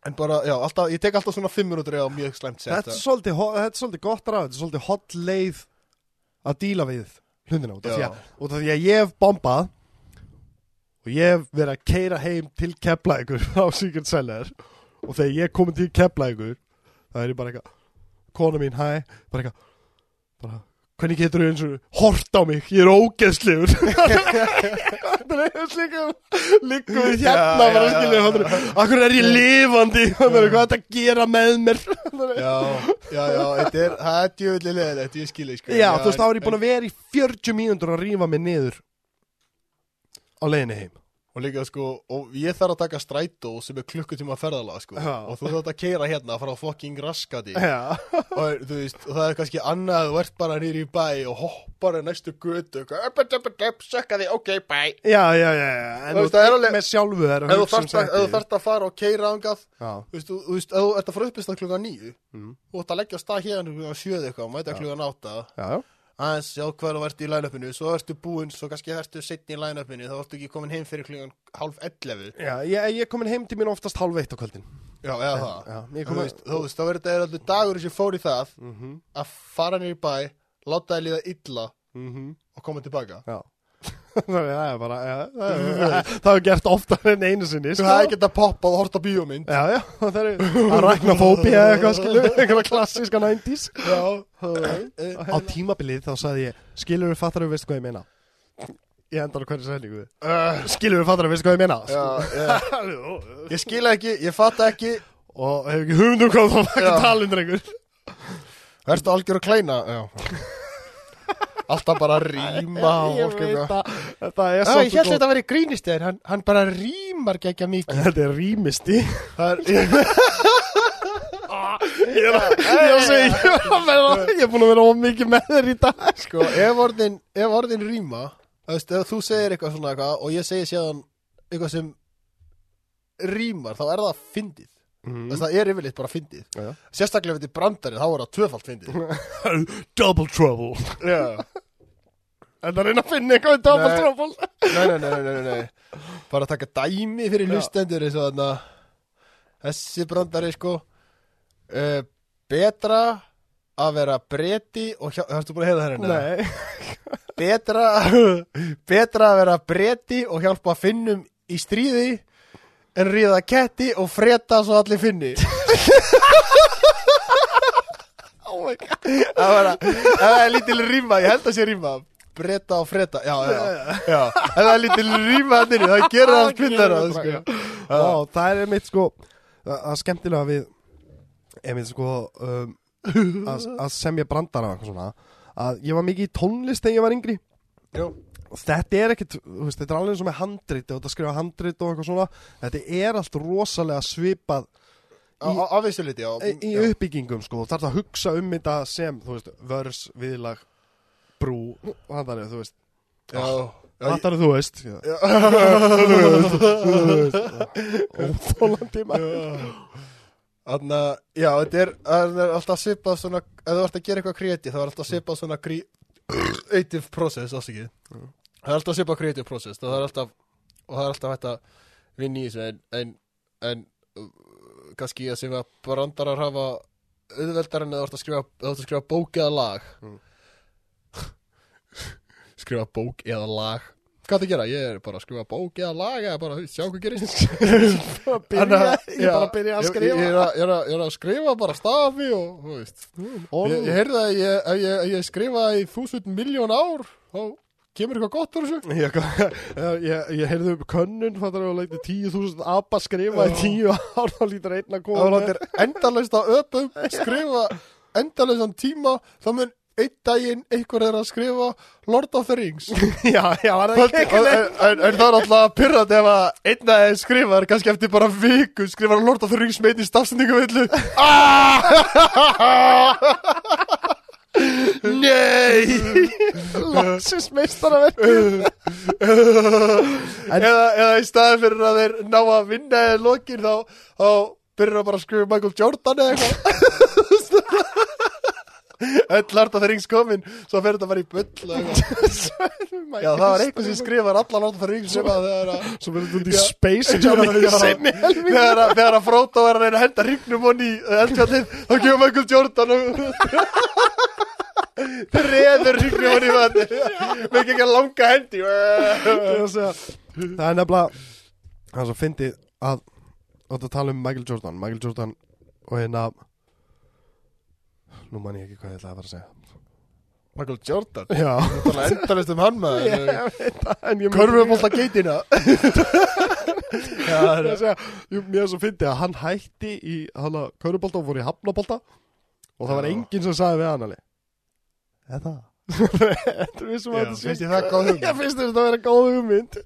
en bara, já, alltaf, ég tek alltaf svona 5 mínútur eða mjög slæmt sett Þetta er svolítið, og ég hef verið að keira heim til Keflækur á Secret Seller og þegar ég er komin til Keflækur það er ég bara eitthvað kona mín, hæ, bara eitthvað bara, hvernig getur þau eins og hort á mig, ég er það er eins líka líka við hérna bara skilja, akkur er ég lifandi? Hvað er þetta að gera með mér? Já, já, já, þetta er það er djöfulli leðilegt, ég skilji sko. Já, þú veist, þá er ég búin að vera í 40 mínútur að rífa mig niður á leiðinni heim. Og líka sko, og ég þarf að taka strætó sem er klukkutíma ferðalag sko. Já. og þú þarf að keira hérna frá fucking raskati. Já, og þú veist, og það er kannski annað þú ert bara nýri í bæ og hoppar í næstu upp, sökka því, ok, bæ já, já, já. En Þú er alveg- með sjálfu ef þú að, þú þarft að fara og keira ángað þú veist, þú, veist, þú ert að fara uppist að klukka nýju Mm. þú ert að leggja stað hérna klukka sjöð eitthvað, mæta klukka nátta já, já aðeins sjá hvað þú ert í line-upinu? Svo ertu búinn, svo kannski ertu setni í line-upinu. Þá ertu ekki komin heim fyrir klukkan halv 11 Já, ég, ég er komin heim til mín oftast hálf eitt á kvöldin. Já, eða það. Já, þú veist, þú veist, þá verður þetta alltaf dagur sem fór í það Mhm, að fara í bæ, láta þið líða illa mhm, og koma tilbaka. Já Það er bara, já, það það er gert oftar en einu sinni þú sko. hefði gett að poppa og horta bíómynd Já, já, það er að rækna fóbi eða eitthvað skilu, eitthvað klassíska 90s já, Á tímabilið þá sagði ég Skilur við fattar við veistu hvað ég meina? Ég endar hverju sæningu uh, Skilur við fattar við veistu hvað ég meina? Já, já. ég skila ekki, ég fatta ekki. Og hef ekki hugmynd um hvað það var Já. ekki talin drengur Verstu algjör að kleina Já Alltaf bara að rýma Ég veit að svolítið ég held gott. þetta að vera grínistir hann, hann bara rýmar geggja mikið. Þetta er rýmisti Það er, Ég er að að að búin að vera of mikið með þér í dag. Sko, ef orðin, ef orðin rýma Ef þú segir eitthvað svona eitthvað Og ég segi séðan eitthvað sem Rýmar, þá er það fyndið mm. Það er yfirleitt bara fyndið Já. Sérstaklega ef þetta er brandari, þá er það tvöfalt fyndið Double trouble Já Þetta er einn að finna eitthvað í double Nei. trouble nei, nei, nei, nei, nei, nei. Bara taka dæmi fyrir hlustendur eins og þarna Þessi brandari sko uh, Betra að vera breti og hjá, Þú búin að heiða hérna? Nei betra, betra að vera breti og hjálpa finnum í stríði en ríða ketti og freta svo allir finni. Oh my god. Það var að það er lítil rýma, ég held að sé rýma. Breta og freta, já, já, já það er lítil rýma þannig, það gerir allt kvinnar það, sko. Vá, það er einmitt sko að að skemmtilega við einmitt sko um, að, að semja og svona að ég var mikið í tónlist þegar ég var yngri. Jú. Og þetta er þú veist, þetta er alveg eins og með handrit og þetta skrifa handrit og eitthvað svona þetta er allt rosalega svipað vissu liti, já, í, í uppbyggingum sko, þarf að hugsa um þetta sem, þú veist, vörs, viðlag brú, og það er, þú veist. Já, já, það er, þú veist. Óþólandi maður Þannig að, já, þetta er, það er alltaf svipað svona, ef þú ert að gera eitthvað kreatív, þá er alltaf svipað svona creative process, ástakið. Það er alltaf svipa creative process það er alltaf, og það er alltaf hægt að vinna í þessu en, en, en uh, kannski að sem að brandarar hafa auðveldar en að þú ert að skrifa, að skrifa bók eða lag Mm. skrifa bók eða lag hvað það gera? Ég er bara að skrifa bók eða lag eða bara, sjá hvað gerist byrja, ég er bara að byrja að skrifa ég, að, ég, er að, er að skrifa bara stafi og, þú veist Orð. Ég, ég heyrði að ég, ef ég, ef ég skrifa í þúsund miljón ár þá kemur eitthvað gott úr þessu? Ég, ég, ég, heyrði um könnun fattar þú að leiti 10.000 abba skrifa í 10 ár þá lítur einn að koma látir endalaust að öpum skrifa endalaustan tíma þá mun einn daginn einhver er að skrifa Lord of the Rings. Já, já, var það ekki en, en, það er alltaf pyrrandi ef að einn að þeir skrifar kannski eftir bara viku skrifar Lord of the Rings með í stafsendingavillu Nei! Loksins meistaraverk eða, eða í staðin fyrir að þeir ná að vinna eða lokir þá, þá byrjar það bara að skrifa Michael Jordan eða eitthvað öll Lord of the Rings komin. Svo fer þetta bara í eitthvað. já það var eitthvað sem skrifar alla Lord of the Rings sem að þegar að Svo verður þetta í space þegar að, Frodo er að reyna að henda hringnum honni í eldfjallið þá kemur Michael Jordan og reður hringnum honni í vatni með ekki að langa hendi. Það er nefnilega Það er svo fyndið að Þú ert að tala um Michael Jordan. Michael Jordan og hérna Nú man ég ekki hvað ég ætlaði að fara að segja. Michael Jordan? Já. Það er endalist um hann maður. Ég veit það en ég Körfubólta geitina. Já, Ég er að segja, Mér er svo fyndið að hann hætti í hana Körubolta og fór í hafnabolta og það var Já. enginn sem sagði við hann alveg. Eða er vissum Já, að þetta sé það? Ég finnst þetta að vera góð hugmynd.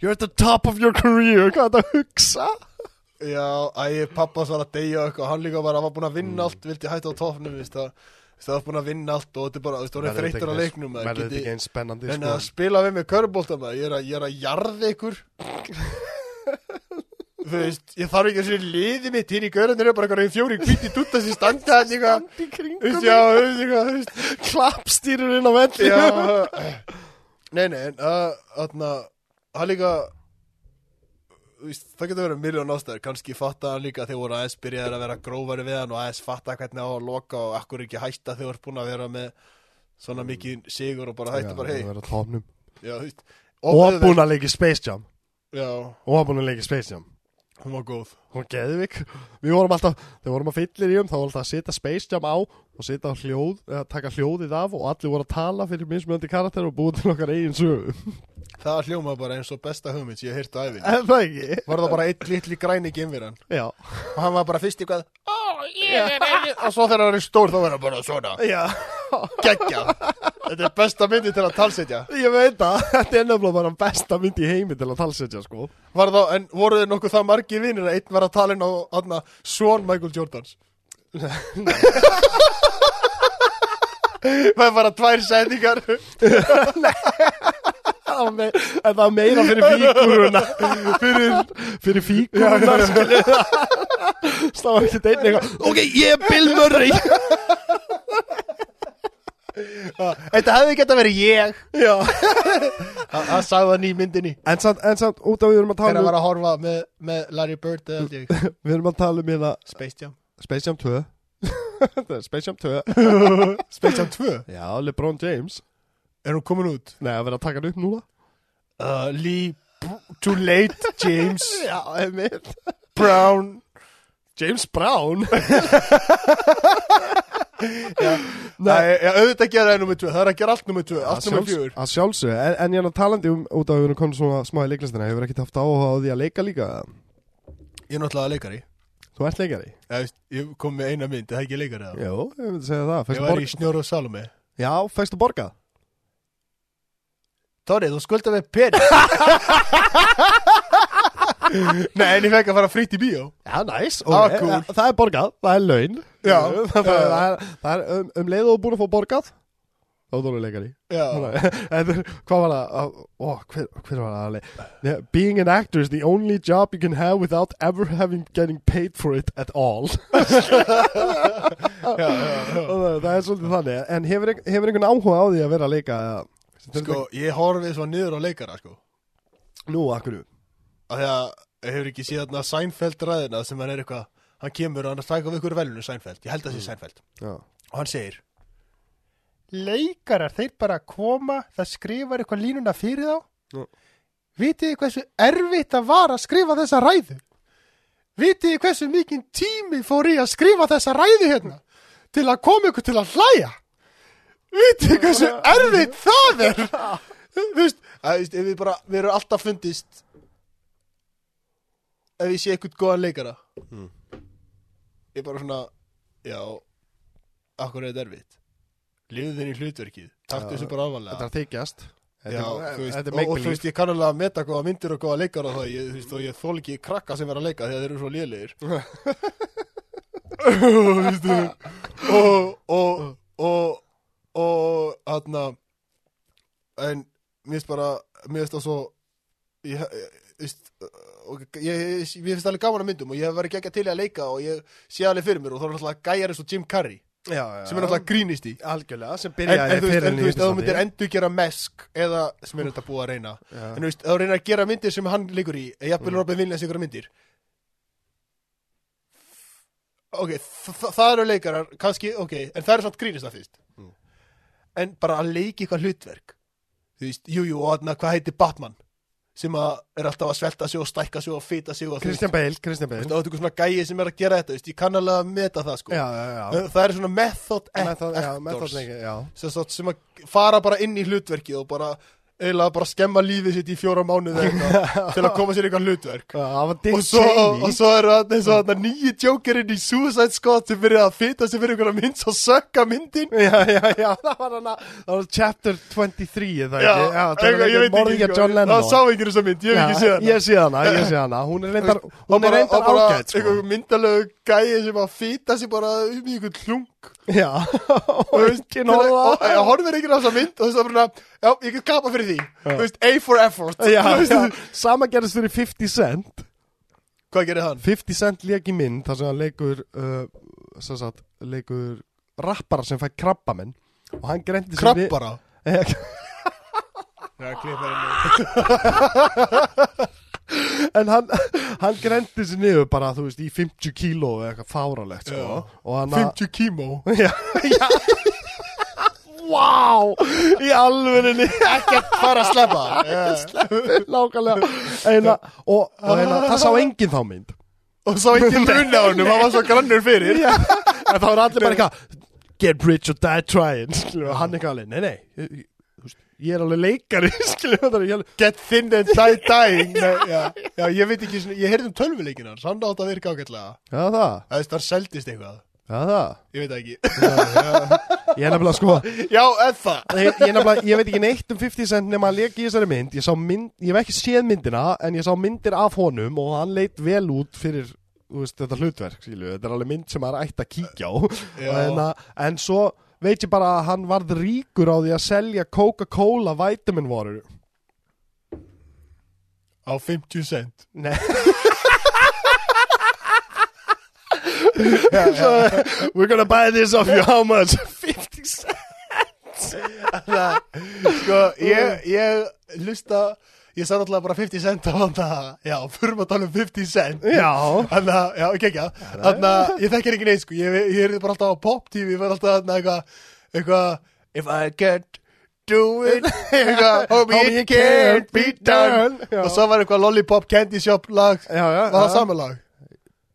You're at the top of your career. Hvað er þetta að hugsa? Já, æ, pappas var að deyja og eitthvað. Hann líka var, hann var búin að vinna allt Vildi hætta á tofnum, veist það það var búin að vinna allt og þetta er bara, veist það er þreytur á leiknum maður, Verður þetta geti- ekki eins spennandi En sko? að spila við með körbólta maður Ég er að, ég er að jarða ykkur. Þú veist, ég þarf ekki að sér liði mitt Hinn í görðin er bara eitthvað í fjóri hvíti Dutta sem standa hann eitthvað. Standi í Þú veist, já, þú veist, eitthvað, þú veist Klappstýrur inn á velli. Já. Nei, nei, en að, þarna Hann líka veist, Það getur verið miljón ástæður. Kannski fatta hann líka þegar voru aðeins byrjaðir að vera grófari við hann Og aðeins fatta hvernig á að loka Og akkur ekki hætta þegar voru búin að vera með Svona mikið sigur og bara hætta bara hei Það verður á tónum Já, þú veist Og búin að leika í Space Jam. Já, Og búin að leika í Space Jam hún var góð. Hún geðvik Við vorum alltaf Þegar vorum að fyllir í um Þá vorum alltaf að setja Space Jam á Og setja hljóð Eða taka hljóðið af Og allir voru að tala fyrir mismunandi karakter Og búið til okkar eigin sögu. Það hljóma bara eins og besta hugmynd sem ég heyrt á æfin Er það ekki? Var það bara eitt litli græni geimveran? Já. Og hann var bara fyrst í hvað Ó, ég er eigin Og svo þegar hann er stór þá verður hann bara svona. Já Geggjað Þetta er besta myndi til að talsetja. Ég veit það. Þetta er nefnilega bara besta mynd í heimi Til að talsetja sko. Var þá, en voru þið nokkuð það margir vinnir að einn var að tala inn á aðna Svon Michael Jordans? Það er bara tvær setningar Það En það var meira fyrir fíguruna Fyrir, fyrir fíguruna Það var ekki einn eitthvað Ok, ég er Bill Murray Þetta hefði geta verið ég. Já. Það það sagði hann í myndinni. En samt, en samt út af við erum að Þegar tala um var að horfa með, með Larry Bird Við erum að tala um hérna Space Jam. Space Jam 2 Þetta er Space Jam 2 Space Jam 2 Já, LeBron James. Er hún komin út? Nei, að vera að taka hann upp núna. Uh, Lee Too late James. Já, einmitt. Brown. James Brown Nei, já, auðvitað gera það nummið 2 Það er að gera allt nummið 2 Allt nummið sjálfs- 4 Að sjálfsög En, en ég er nú talandi um út af að við erum komin svona smá í leiklistina. Hefur ekkert haft áhuga á því að leika líka? Ég er náttúrulega leikari. Þú ert leikari? Ég, ég kom með eina mynd, það er ekki leikari það Jó, ég myndi segja það. Ég var borga í Snjóru og Salome. Já, fæstu borgað Tóri, þú skuldar með pening. Nei, en ég fekk að fara fritt í bíó. Já, næs Það var ok. cool. Það er borgað, það er laun Já. Það, það, það er, það er um, um leið og er búin að fá borgað Þá er þú leikari. Hvað var það? Ó, hver, hver var það? Being an actor is the only job you can have without ever having getting paid for it at all. Já, já, það, það er svolítið þannig. En hefur, hefur einhvern áhuga á því að vera að leika Sko, ég horfið svo niður á leikara, sko. Nú, akkur af því að hefur ekki séð þarna Seinfeld ræðina sem hann er eitthvað hann kemur og hann stækka við ykkur velunu Seinfeld. Ég held að það sé Seinfeld. Já, og hann segir leikarar þeir bara koma það skrifar eitthvað línuna fyrir þá. Já. vitið hversu erfitt að var að skrifa þessa ræðu? Vitið hversu mikinn tími fór í að skrifa þessa ræðu hérna til að koma ykkur til að hlæja? Vitið hversu erfitt það er? Þú veist, veist við bara, við erum alltaf fundist ef ég sé eitthvað góðan leikara Mm. Ég er bara svona já, akkur er þetta erfitt? Lifðu þinn í hlutverkið taktu þessu bara Þetta alvanlega er að þykjast. Þetta Já, er- þú veist, þetta er og, og þú veist, ég kann alveg að meta góða myndir og góða leikara og það, ég, þú veist, og ég þól ekki krakka sem er að leika þegar þeir eru svo lélegir. Þú veist, og og og og hann en mér finnst bara mér finnst það svo ég, ég, veist, ég, ég, mér finnst alveg gaman að myndum og ég hef verið ekki til að leika og ég sé alveg fyrir mér og þá er náttúrulega gæjar eins og Jim Carrey Já, já sem er náttúrulega grínist í. Algjörlega, sem en, byrjaði en þú veist, fyrir en, þú veist, þú myndir endur gera mesk eða sem er þetta búið að reyna en þú veist, þú reynir að gera myndir sem hann leikur í eða jafnvel Mm. Robin Williams ykkur myndir ok, þa þa það eru leikarar kannski, ok, en það eru samt grínist það fyrst. Mm. en bara að leiki eitthvað hlutverk þú veist, jú, jú, og hvað heitir Batman sem er alltaf að svelta sig og stækka sig og fýta sig og Kristján Bale, veist, Bale. og þetta er svona gæi sem er að gera þetta, veist, ég kann alveg að meta það, sko. Já, já, já. Það er svona method Method, actors. method já. Sem, sem að fara bara inn í hlutverkið og bara eiginlega bara skemma lífið sitt í fjóra mánuði til að koma sér eitthvað hlutverk. Og svo, og svo er það nýji djókerinn í Suicide Squad sem byrjaði að fita sem fyrir einhverja mynd svo sökka myndin. Já, já, já, það var hana Það var chapter 23, er það veit morðingja John Lennon. það sá ekki þessa mynd, ég hef ekki séð hana. Ég sé hana, Hún er reyndar, er ágætt, sko einhver myndalegu gæi sem að fita sig bara um í einhvern hlung Já, og ekki og nóða ég horfir ekki þessa mynd og þess að bara, já, ég get kapa fyrir því. Þú veist, A for effort. Já, já, sama gerðist fyrir 50 Cent. Hvað gerir hann? 50 Cent leik í mynd þar sem hann leikur uh, sem sagt, leikur rappara sem fæ krabbamenn og hann greindi sig við- Krabbara? Já, klippar en hann, hann greindi sig niður bara þú veist í 50 kíló eða eitthvað fáralegt sko. Já. og hann að 50 kímó? Já, já. Vá, í alvörinni Ekkert fara að sleppa. Nákvæmlega. Eina, og, og eina, það sá enginn þá mynd. Og svo ekki munni á hennum, hann var svo grannur fyrir. Já, en þá er allir bara eitthvað Get rich or die trying. Og hann eitthvað alveg, nei, nei ég, er alveg leikari er Get thin and die dying já, já, ég veit ekki, svona- ég heyrði um tölvuleikin hans Hann átt að virka ágætlega. Já, það, Það það seldist eitthvað. Já, það. Ég veit ekki. Ég er nefnilega sko Já, eða ég, ég, er ég veit ekki neitt um 50 cent nema að leka í þessari mynd. Ég, mynd ég hef ekki séð myndina en ég sá myndir af honum og hann leit vel út fyrir veist, þetta hlutverk skilju. þetta er alveg mynd sem maður ætti að kíkja á. En, að- en svo veit ég bara að hann varð ríkur á því að selja Coca-Cola vitaminvorur Á 50 cent Nei já. We're gonna buy this off you how much? 50 cent Sko, ég, ég lusta Ég sá náttúrulega bara 50 cent á hann Já, fyrir að tala um 50 cent. Já. Þannig að, já, ekki ekki Þannig að ég þekkir ekki neitt sko. Ég, ég er bara alltaf á pop tv Ég var alltaf þarna eitthvað Eitthvað If I can't do it Eitthvað Homie, it can't be done. Já. Og svo var eitthvað Lollipop Candy Shop lag. Já, já, Var það já.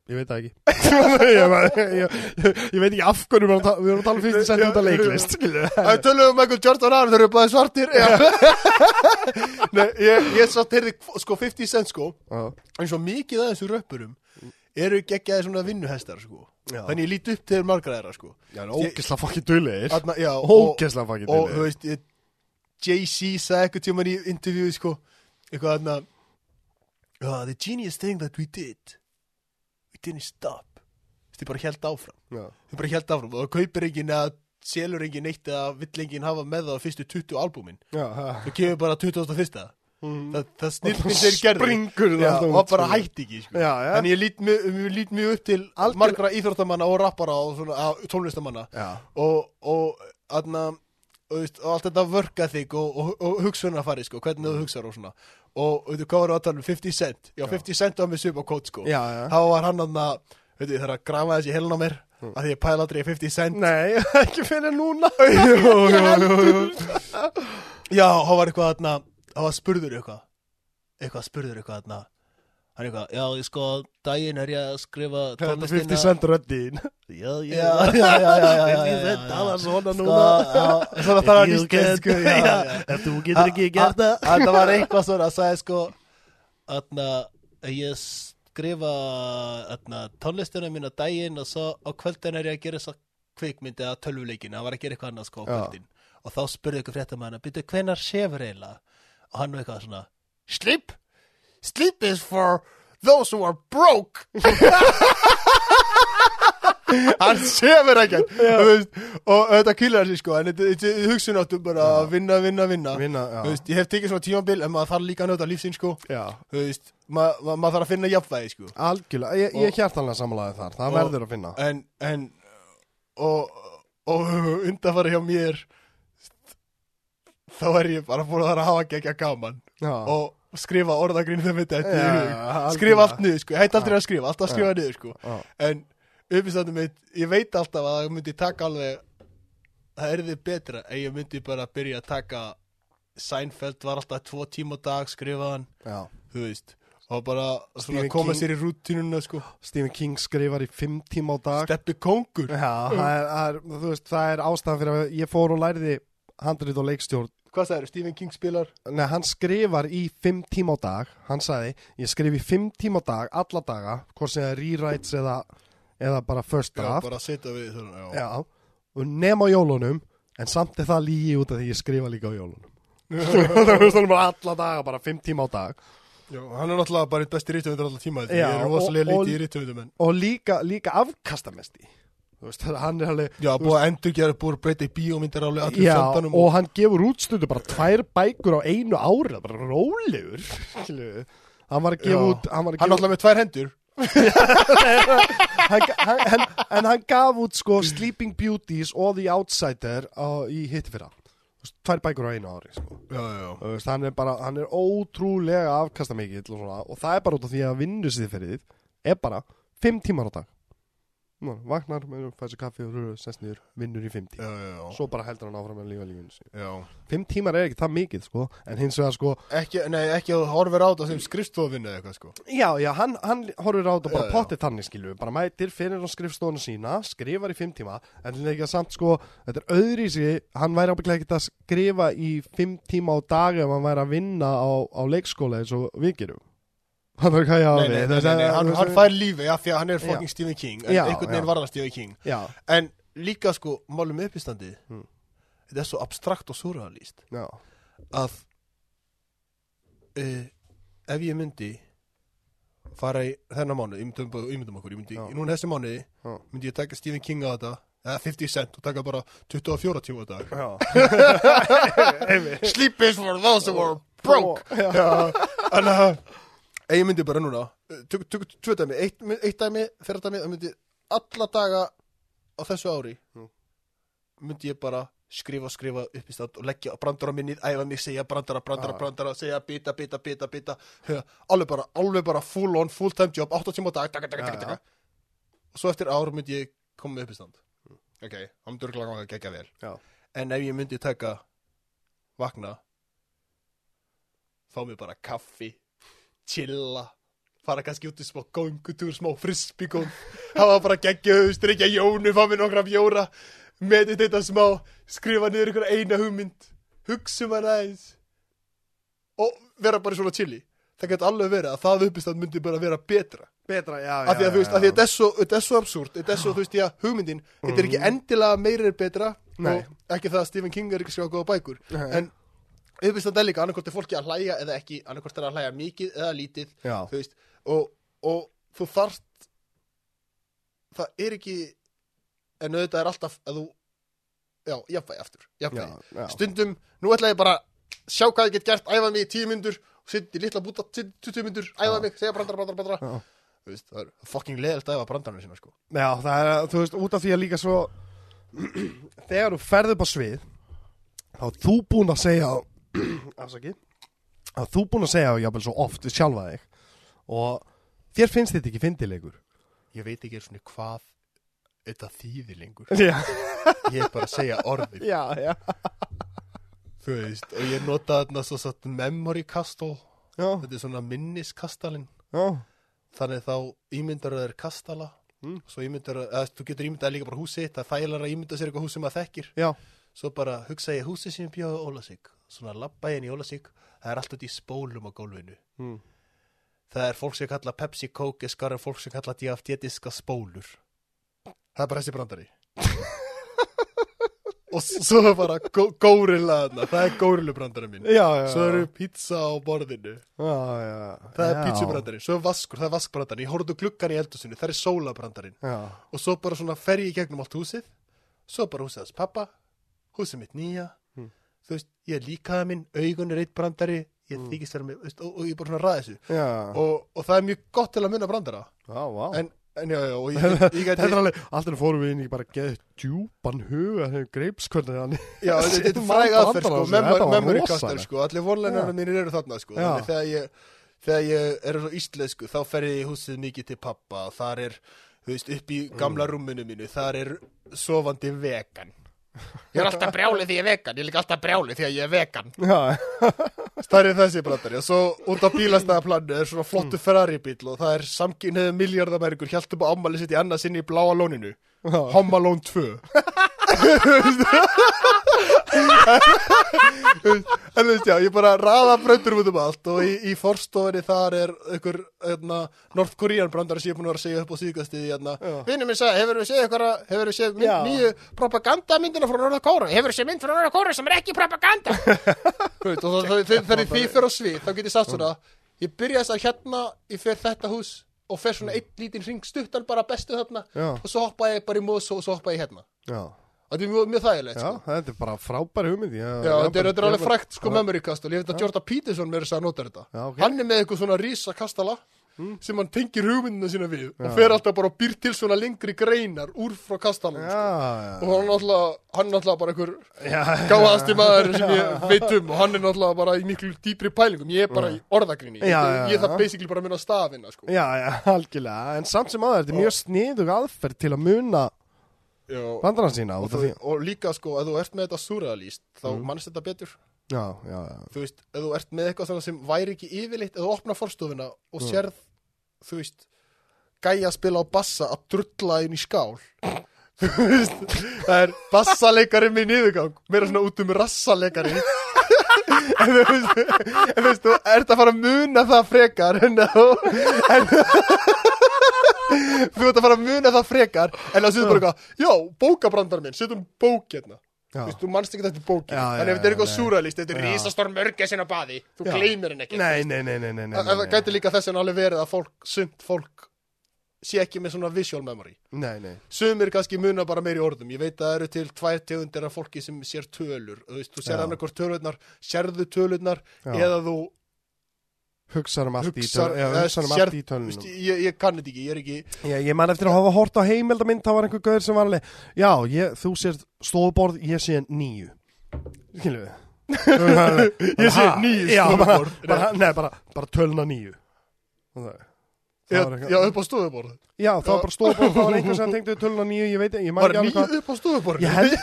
Ég veit það ekki ég, ég, ég, ég veit ekki af hverju við erum að tala- við að um 50 cent út af leiklist. Það tölum um Michael Jordan aðra Þeir eru bara svartir. Nei, ég, ég satt heyrði sko 50 cent sko Já. eins og mikið af þessu röppurum eru geggjaði svona vinnuhestar sko Já. þannig ég lít upp til margra þeirra sko Já, það er ógesla já, og, Ógesla fokkin og þú veist Jay-Z sagði eitthvað tíma í interview sko eitthvað þarna oh, the genius thing that we did didn't stop þið bara held áfram Já. þið bara held áfram og það kaupir enginn eða selur enginn neitt eða vill enginn hafa með það á fyrstu 20 albúmin það kemur bara 21. Mm. það, það snildi þeir gerði Já, og bara sko. hætti ekki sko. Já. Þannig ég lít mjög, lít mjög upp til Algjör- margra íþróttamanna og rappara og svona, að, tónlistamanna og, og aðna, og, allt þetta vörka þig og, og, og hugsunarfari sko, hvernig þú hugsar og svona. Og veitu hvað var að tala um? 50 cent. Já, 50 cent var með svipa kót sko. Já, já. Þá var hann hann að veitu, ég þarf að grafa þessi helin á mér að því ég pæla aldrei í 50 cent. Nei, ekki fyrir núna. Jú, jú, jú, já, hann var eitthvað þarna hann var spurður eitthvað. Eitthvað spurður eitthvað þarna hann eitthvað, já, ég sko daginn er ég að skrifa Þetta er tónlistina. 50 cent röddin. Já, já, já, já, já, já, já, 50 cent, það var svona Sko, núna. Svona þarf hann íslensku já, já. Ef þú getur ekki gert það. Það var eitthvað svona, sagði sko Þarna, ég skrifa þarna, tónlistina mín á daginn og svo á kvöldin er ég að gera þess kvikmyndi að tölvuleikinu, hann var að gera eitthvað annað sko á kvöldin. Og þá spurði ykkur fréttamann byrju, hvenar sefur eiginlega? Og hann var eitthvað svona sleep, sleep is for those who are broke. Hann sefur ekkert. Veist, og þetta kýlar sig sko en hugsun áttum bara að vinna, vinna, vinna. Vinna, veist, ég hef tekið svona tímabil en maður þarf líka að njóta lífsinn sko. Veist, ma ma maður þarf að finna jafnvægi sko. Algjörlega. Ég, ég hjartanlega samanlæði þar. Það Og- verður að finna. en, en og, og undanfara hjá mér þá er ég bara búin að það að hafa gegja gaman. Já, og skrifa orðagrín þegar mitt þetta algjörlega. skrifa allt niður sko, ég heit aldrei að skrifa alltaf að skrifa niður sko. Já, en uppistandum mitt, ég veit alltaf að það myndi taka alveg það er þið betra ef ég myndi bara byrja að taka Seinfeld var alltaf tvo tíma dag skrifaðan, þú veist. Og bara svona koma King. sér í rútínuna sko. Stephen King skrifar í fimm tíma á dag. Steppi kongur. Já, það er, það er, veist, það er ástæðan fyrir að ég fór og læriði handrið og leikstjórn hvað sagður, Stephen King spilar? Nei, hann skrifar í fimm tíma á dag. Hann sagði, ég skrif í fimm tíma á dag Alla daga, hvort sem það er rewrites eða, eða bara first já, draft. bara setja við svona, já. Já, og nema jólunum En samt er það lígi út af því ég skrifa líka á jólunum. Það er bara alla daga, bara fimm tíma á dag. Já, hann er náttúrulega bara einn besti rítumundur allar tíma því Já, ég er rosalega lítið í rítumundum en Og líka, líka afkastamesti veist, hann er alveg Já, búið að endur gera, búið að breyta í bíómyndir alveg Já, fjöndanum og hann gefur út stundu bara tvær bækur á einu ári, það er bara rólegur hann var að gefa Já. út hann var náttúrulega með tvær hendur. Hann, hann, hann, en hann gaf út sko Sleeping Beauties og The Outsider á, í hitti fyrra Þú veist, tvær bækur á einu ári sko. Veist, hann er bara, hann er ótrúlega afkastamikill og, svona, og það er bara út af því að vinnusið er bara fimm tímar á dag Nú, vagnar, fæði sér kaffi og sest niður, vinnur í fimm tímar Já, já, já, svo bara heldur hann áfram að lífa lífinu sínu. já. fimm tímar er ekki það mikið sko, en hins vegar sko Ekki, nei, ekki að horfir á þetta sem skrifstofinni eða eitthvað sko Já, já, hann, hann horfir á þetta bara pottið þannig skilju, bara mætir fyrir á skrifstofuna sína, skrifar í fimm tíma, en þetta er ekki að samt sko, þetta er öðri sig, hann væri ábygglega ekki að skrifa í fimm tíma á dag ef hann væri að vinna á, á leikskóla eins og við gerum. Hann er hvað ég á við. að- hann, hann að- fær lífi, já, því að hann er fucking Stephen King. En einhvern veginn var hann Stephen King. Já, En líka sko, málum uppistandi Hmm. Þetta er svo abstrakt og surrealist já, Að uh, Ef ég myndi Fara í þennan mánuð Ímyndum, ímyndum okkur, ég myndi, núna þessi mánuði Já. Myndi ég taka Stephen King á þetta Eða 50 cent og taka bara 24 tíma dag. Sleep is for those who are broke. Þannig að ef ég myndi bara núna Tök, tök, tvö dæmi, eitt, eitt dæmi Fyrir dæmi, það myndi alla daga Á þessu ári Mm. Myndi ég bara skrifa, skrifa upp í stand Og leggja brandara minnið, æfa mig Segja brandara, brandara, Já. brandara Segja bita, bita, bita, bita Alveg bara, alveg bara full on, full time job 8 tíma á dag, taka, taka, taka, taka Og svo eftir ár myndi ég koma upp í stand Ok, það myndi örgulega ganga að gegja vel Já. En ef ég myndi taka Vakna Fá mér bara kaffi Chilla Fara kannski út í smá gongutúr Smá frisbygón Hafa bara geggja Strykja jónu Fá mér nokkra bjóra Meditata smá Skrifa niður ykkur eina hugmynd Hugsa um hann aðeins Og vera bara svona chilli Það geti alveg verið að það uppistand myndi bara vera betra Betra, já, já. af því að þú veist, já, af því að þetta er svo, þetta er svo absúrt þetta er svo, þú veist, að hugmyndin þetta er ekki endilega meira er betra Nei. og ekki það að Stephen King er ekki skrifa góða bækur Nei. en auðvitað er líka annarkort er fólki að hlæja eða ekki, annarkort er að hlæja mikið eða lítið, Já, þú veist og, og þú þarft það er ekki en auðvitað er alltaf að þú já, jafnvægi aftur, já, jafnvægi já. stundum, nú ætla ég bara sjá hvað ég get gert, æfa mig í tíu myndur sitt í litla búta, 20 myndur, æfa Já. mig segja brandara Já. Þú veist, það er fucking leðilt að æfa brandarana sína sko. Já, það er, þú veist, út af því að líka svo þegar þú ferð upp á svið þá þú búin að segja afsakið er þú búin að segja jáfnvel svo oft við sjálfa þig og þér finnst þetta ekki fyndilegur. Ég veit ekki svona hvað þetta þýðir lengur. Ég er bara að segja orðið, já, já. Þú veist, og ég nota þarna svo satt memory castle, já, þetta er svona minniskastalinn, já, þannig þá ímyndar þér kastala, Mm. svo ímyndar, eða þú getur ímyndað líka bara húsi, það er þægilega að ímynda sér eitthvað hús sem maður þekkir, svo bara hugsa ég húsi sem bjóði Ólasík, svona labba ég inn í Ólasík, það er alltaf í spólum á gólfinu. mm. Það er fólk sem kalla Pepsi Coke, skar en fólk sem kalla diaftétiska spólur. Það er bara þessi brandari. og svo er bara gó górilla þarna, það er górillubrandari minn. já, já Svo eru pizza á borðinu, já, já, það er já. pizzubrandari. Svo er vaskur, það er vaskbrandari. Ég horfðu gluggan í eldusinu, það er sólabrandarin. já, Og svo bara svona fer ég í gegnum allt húsið, svo bara húsið hans pappa, húsið mitt nýja. Mm. Þú veist, ég er líkaða minn, augun er eitt brandari, ég Mm. þykist vera með, veist, og, og ég bara svona ræði þessu. já, Og, og það er mjög gott til að munna brandara. já, vá En, en já, já, og ég, ég, er gæti, alltaf fórum við inn í bara geðið djúpan huga þegar greipskvöldan hann já, þetta er fræg aðferð, sko, memory, kastar, sko, allir vonleinar mínir eru þarna, sko, Já. þannig þegar ég, þegar ég er svo íslensku, þá fer ég í húsið mikið til pappa, þar er, þú veist, upp í gamla rúminu mínu, þar er sofandi vegan. Ég er alltaf brjálið því ég er vegan, ég er líka alltaf brjálið því að ég er vegan. Já, er þessi brandari og svo út á bílastæðaplanu er svona flottu Ferrari bíl og það er samkynniðu miljardamæringur hjælt upp á ammali sitt í annað sinni í bláa lóninu. Alone 2 En þú veist já, ég bara raða bröndur út um allt og í, í forstofinni þar er einhver hérna, North Korean brandari sem ég er búin að vera að segja upp á síðgastiði hérna. Já. Vinnu minn sagði, hefur við séð eitthvað hefur við séð nýju propagandamyndina frá North Kóra hefur við séð mynd frá North Kóra sem er ekki propaganda? Þegar því fyrir á svið þá get ég sagt svona ég byrja þess að hérna, ég fer þetta hús og fer svona einn lítinn ring stuttan bara bestu þarna Já. og svo hoppa ég bara í mós og svo hoppa ég hérna. Já, Þetta er mjög, mjög þægilegt, já, sko. þetta er bara frábæri hugmynd Já, Já, þetta er, er alveg frækt, sko, memory castle. Ég veit að Jordan Peterson meira þess að nota þetta. Já, ok. Hann er með eitthvað svona rísa kastala sem hann tengir hugmyndina sína við og fer alltaf bara og býr til svona lengri greinar úr frá kastalanum, Já, sko. Og já, hann er náttúrulega, hann er náttúrulega bara einhver já, gáðasti maður sem ég veit um og hann er náttúrulega bara í miklu dýpri pælingum. Ég er bara í orðagrinni. Já, Ég, já, ég þarf já. basically bara að minna stafina, sko. já, já, algjörlega En samt sem aður, þetta er mjög sniðug aðferð til að muna Já. bandarann sína Og, þú, og líka, sko, ef þú ert með þetta surrealist, þá mm. mannst þetta betur. Já, já, já, þú veist, ef þú ert með eitthvað sem væri ekki yfirleitt, ef þú opnar forstofuna og sérð, þú veist gæja að spila á bassa að drulla inn í skál þú veist, það er bassaleikari með niðurgang, meira svona út um rassaleikari en þú veist, en þú veist, þú ert að fara að muna það frekar en þú en, þú ert að fara að muna það frekar en það séu bara eitthvað, já, bókabrandar minn setjum bók hérna. Þú veist, þú mannst ekki þetta bókin en ef þetta er eitthvað súralist, þetta er risastór mörgæsin á baði. Þú gleymir henni ekki Nei, nei, nei, nei, nei, nei, en það gæti líka þess að alveg verið að fólk, sumt fólk sé ekki með svona visual memory. Nei, nei. Sumir kannski muna bara meiri orðum. Ég veit að það eru til tvær tegundir af fólki sem sér tölur, þú veist, þú sér Já. annarkort tölurnar sérðu tölurnar eða þú Hugsar um allt hugsar, um í tölunum ég, ég kann þetta ekki, ég er ekki Já, ég man eftir að hafa hort á heimildamind Það var einhver gauður sem var alveg Já, ég, þú sér stofuborð, ég sé nýju Skilju við? Ég sé Já, bara, stofuborð. bara, bara, bara töluna nýju já, var upp á stofuborð Já, það var bara stofuborð Það var einhver sem tengdi töluna nýju Ég veit, ég var ekki alveg nýju upp á stofuborð Ég held,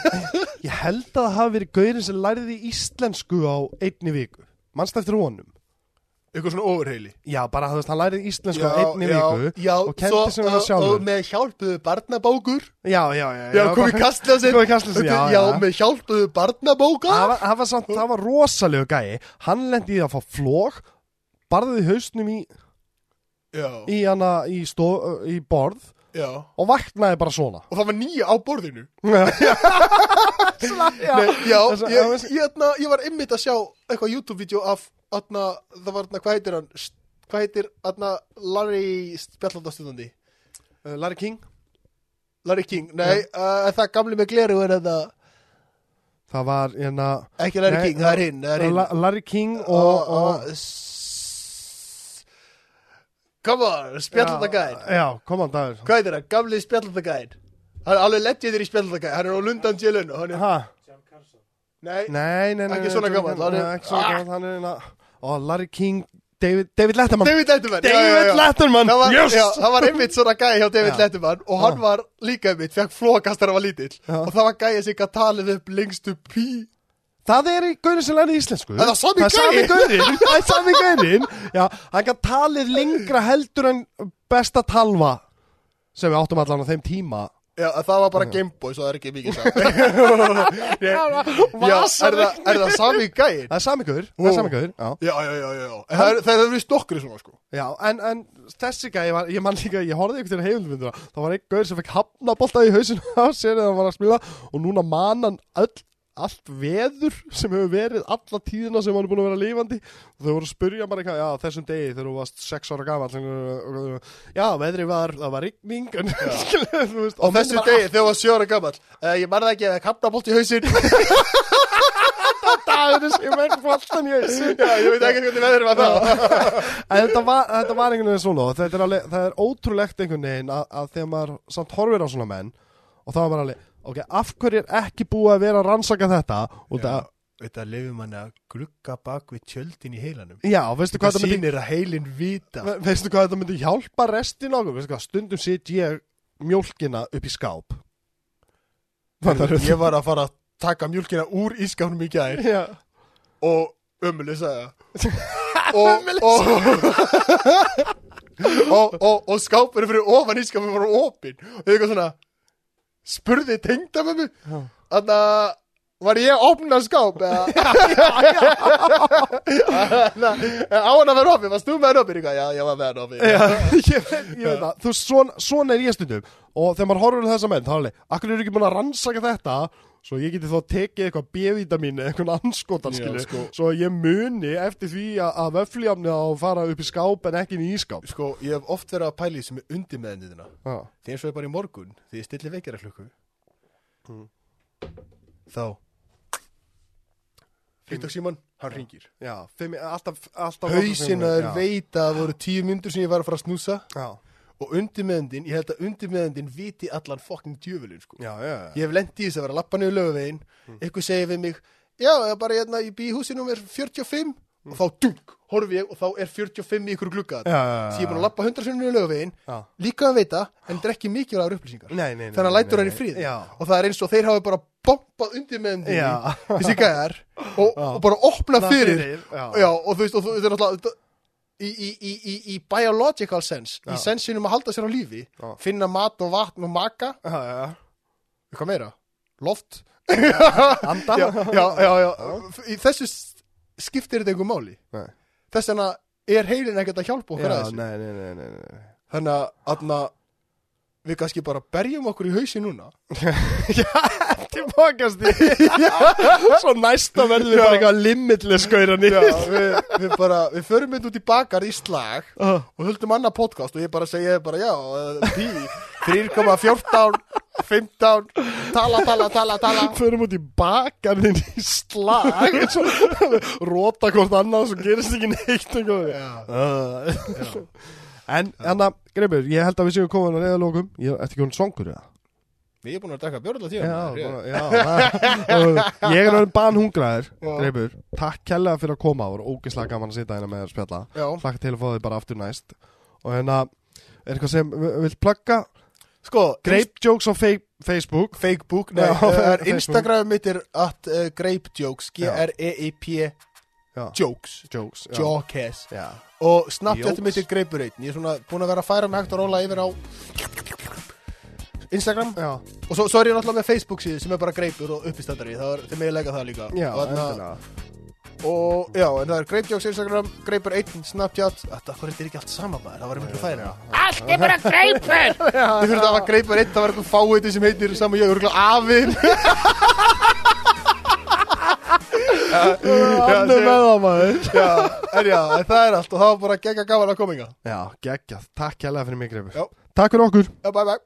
ég að það hafi verið gaurin sem læriði íslensku á einni viku. Manst eftir honum eitthvað svona ofurheili Já, bara þú veist, hann læriði íslensku á einni já, viku já, og kenndi sem hann sjálfur. og með hjálpuðu barnabókur. Já, já, já Já, kom í kastljósin Kom í kastljósin, já, já. með hjálpuðu barnabóka. Það var, það var, samt, það var rosalegu gæi. Hann lendi í að fá flók Barðið hausnum í, Já, í, hana, í, stó, í borð já. Og vaknaði bara svona. Og það var nýja á borðinu. Já, Nei, Já, ég, það var- ég, ég, ég var einmitt að sjá eitthvað YouTube-vídeó af atna, Það var, hvað heitir hann? Hvað heitir, atna, Larry Spjallandastundandi Uh, Larry King? Larry King, nei, uh, það gamli með gleru er þetta? Það var hérna Ekki Larry Nei, King, það er hinn Það er hinn. La, Larry King og, og s- Come on, spjallandagæn Já, kom hann dagur Hvað heitir það, gamli spjallandagæn Hann er alveg lettið þér í spjallandagæn Hann er á Lundan Jélun og hann er Ha, Nei, Nei, nei, nei Ekki nei, svona nei, hann er- Ekki svona Ah! gamall, hann er Ó, Larry King, David, David Letterman. David Letterman já, já, David já. Letterman. Það var, Yes. já, það var einmitt svona gæi hjá David Já. Letterman og hann Já. var líka einmitt, fekk flókast þegar hann var lítill. Já. og það var gæi sem gæti talið upp lengstu pí Það er í gaurin sem lærði íslensku. Það er sami Það gaurin Það er sami gaurin Já, hann kann talið lengra heldur en besta talva sem við áttum allan á þeim tíma Já, það var bara Gameboy, svo það er ekki mikið saman. Já, er það, er það sami gæin? Það er sami gaur Það er sami gaur Já, Já, já, já, Það er, það er vist nokkri svona, sko. Já en, en þessi gæi var, Ég man líka, ég horfði ykkur til heimildmynduna Það var einn gaur sem fekk hafnabolta í hausinu á sér þegar hann var að spila og núna man hann öll allt veður sem hefur verið alla tíðina sem hann er búin að vera lífandi og þau voru að spurja bara eitthvað, já þessum degi þegar þú varst sex ára gamall já veðri var, það var rigning en, þú veist, Og þessu myndin var degi, þegar það var sjóra gammal uh, Ég marði ekki að það kapnabolt í hausinn. Alltaf dagurinn sem er flottan hausinn. Já, ég veit ekki hvernig veðrið var það þetta var, þetta var einhvern veginn svona og þetta er, alveg, það er ótrúlegt einhvern veginn að, að þegar maður samt horfir á svona menn og þá er maður alveg, ok, af hverju er ekki búið að vera að rannsaka þetta og það, Þetta lefur manni að glugga bak við tjöldin í heilanum. Já, veistu hvað Það þetta myndi sýnir að heilin vita. Ve- veistu hvað þetta myndi hjálpa restin okkur? Veistu hvað, stundum sitt ég mjólkina upp í skáp. Fattarðu? Ég var að fara að taka mjölkina úr ískafnum í já, og ömuleg sagði það. Og, og, og, skápurinn fyrir ofan ískafnum var opinn. Og ég eitthvað svona spurði tengda með mig Já. þannig að var ég að opna skáp eða? Að á hann að vera opið, varst þú með hann opið? Já, ég var með hann opið ég, veit- það. Svona er ég stundum og þegar maður horfir á þessa menn þá er alveg, akkur eru ekki búin að rannsaka þetta svo ég geti þá tekið eitthvað B-vitamin eða eitthvað anskotan Já, skilu sko. svo ég muni eftir því að, að vöfljafni á að fara upp í skáp en ekki í ískáp Sko, ég hef oft verið að pæla í sem er undir með henniðina já, Því eins og ég bara í morgun, því ég stilli vekjara klukku Mm. Þá Frítak Símon, hann ringir já fimm, alltaf, alltaf Hausinn að já. þeir veita að það voru tíu myndur sem ég var að fara að snúsa. Já, Og undirmeðendin, ég held að undirmeðendin viti allan fokking djöfulinn sko. Já, já, Ég hef lent í þess að vera að lappa niður lögavegin Mm. Eitthvað segir við mig Já, ég er bara hérna í bíhúsi nummer 45 Og þá dunk, horfi ég og þá er 45 í ykkur gluggaðan já, já, já, Því ég er búin að lappa 100 sinni niður lögavegin já. Líka að veita, en þetta er ekki mikilvægur upplýsingar. Nei, nei, nei, Þannig að lætur hann í frið Já, Og það er eins og þeir hafi bara bombað undir með henni Já. Þessi gæðar og, Já. og bara opnað Það fyrir, já. Já, og þú veist, og þú Í, í, í, í, í biological sense Já. Í sensinum að halda sér á lífi Já. Finna mat og vatn og maka Eitthvað meira? Loft? anda já, já, já, já. Í þessu skiptir þetta einhver máli Nei. Þess vegna er heilin ekkert að hjálpa okkur að þessu nei, nei, nei, nei, nei. Þannig að við kannski bara berjum okkur í hausi núna Tilbakast í Svo næsta verðum við Já. bara eitthvað limitless gauran í Já, við, við bara, við förum mynd út í bakar í slag Já. og höldum annað podcast og ég bara segja bara já, uh, pí 3,14 15, tala, tala, tala, tala Förum út í bakarinn í slag Róta hvort annað Svo gerist ekki neitt eitthvað. Já. Uh. En, Anna, Greipur, ég held að við séum komin að reyðalókum Ég er ekki hún svangur eða? Við erum búin að drekka björn alltaf það- Ég er orðin banhungraður. Greipur, takk kærlega fyrir að koma Það voru ógeðslega gaman að sitja hérna með þér að spjalla. Hlakka til að fá þig bara aftur næst. Og hérna, er eitthvað sem vi- vilt plugga? Sko, Grape Jokes á Facebook. Fakebook, nei, Facebook. Instagram mitt er at uh, Grape Jokes Já. Jokes. Jokes. Jokes. Og Snapchat Jokes. mitt er Greipur 1 Ég er svona búin að vera að færa mig hægt og róla yfir á Instagram. Já, og svo, svo er ég náttúrulega með Facebook síðu sem er bara Greipur og uppistandari. Það er, með ég lega það líka. Já, og, og já, en það er Grape Jokes Instagram Greipur 1 Snapchat. Þetta, hvað er þetta ekki allt saman maður, það var einhverju færi Allt er bara greipur! Ég fyrir að hafa Greipur 1, það var eitthvað fáið sem heitir saman ég, örgulega afinn Er með það maður. Já, en já, en það er allt og það var bara gegga gaman að kominga Já, geggjað, takk kærlega fyrir mig Greipur Já. Takk fyrir okkur. Já, bye bye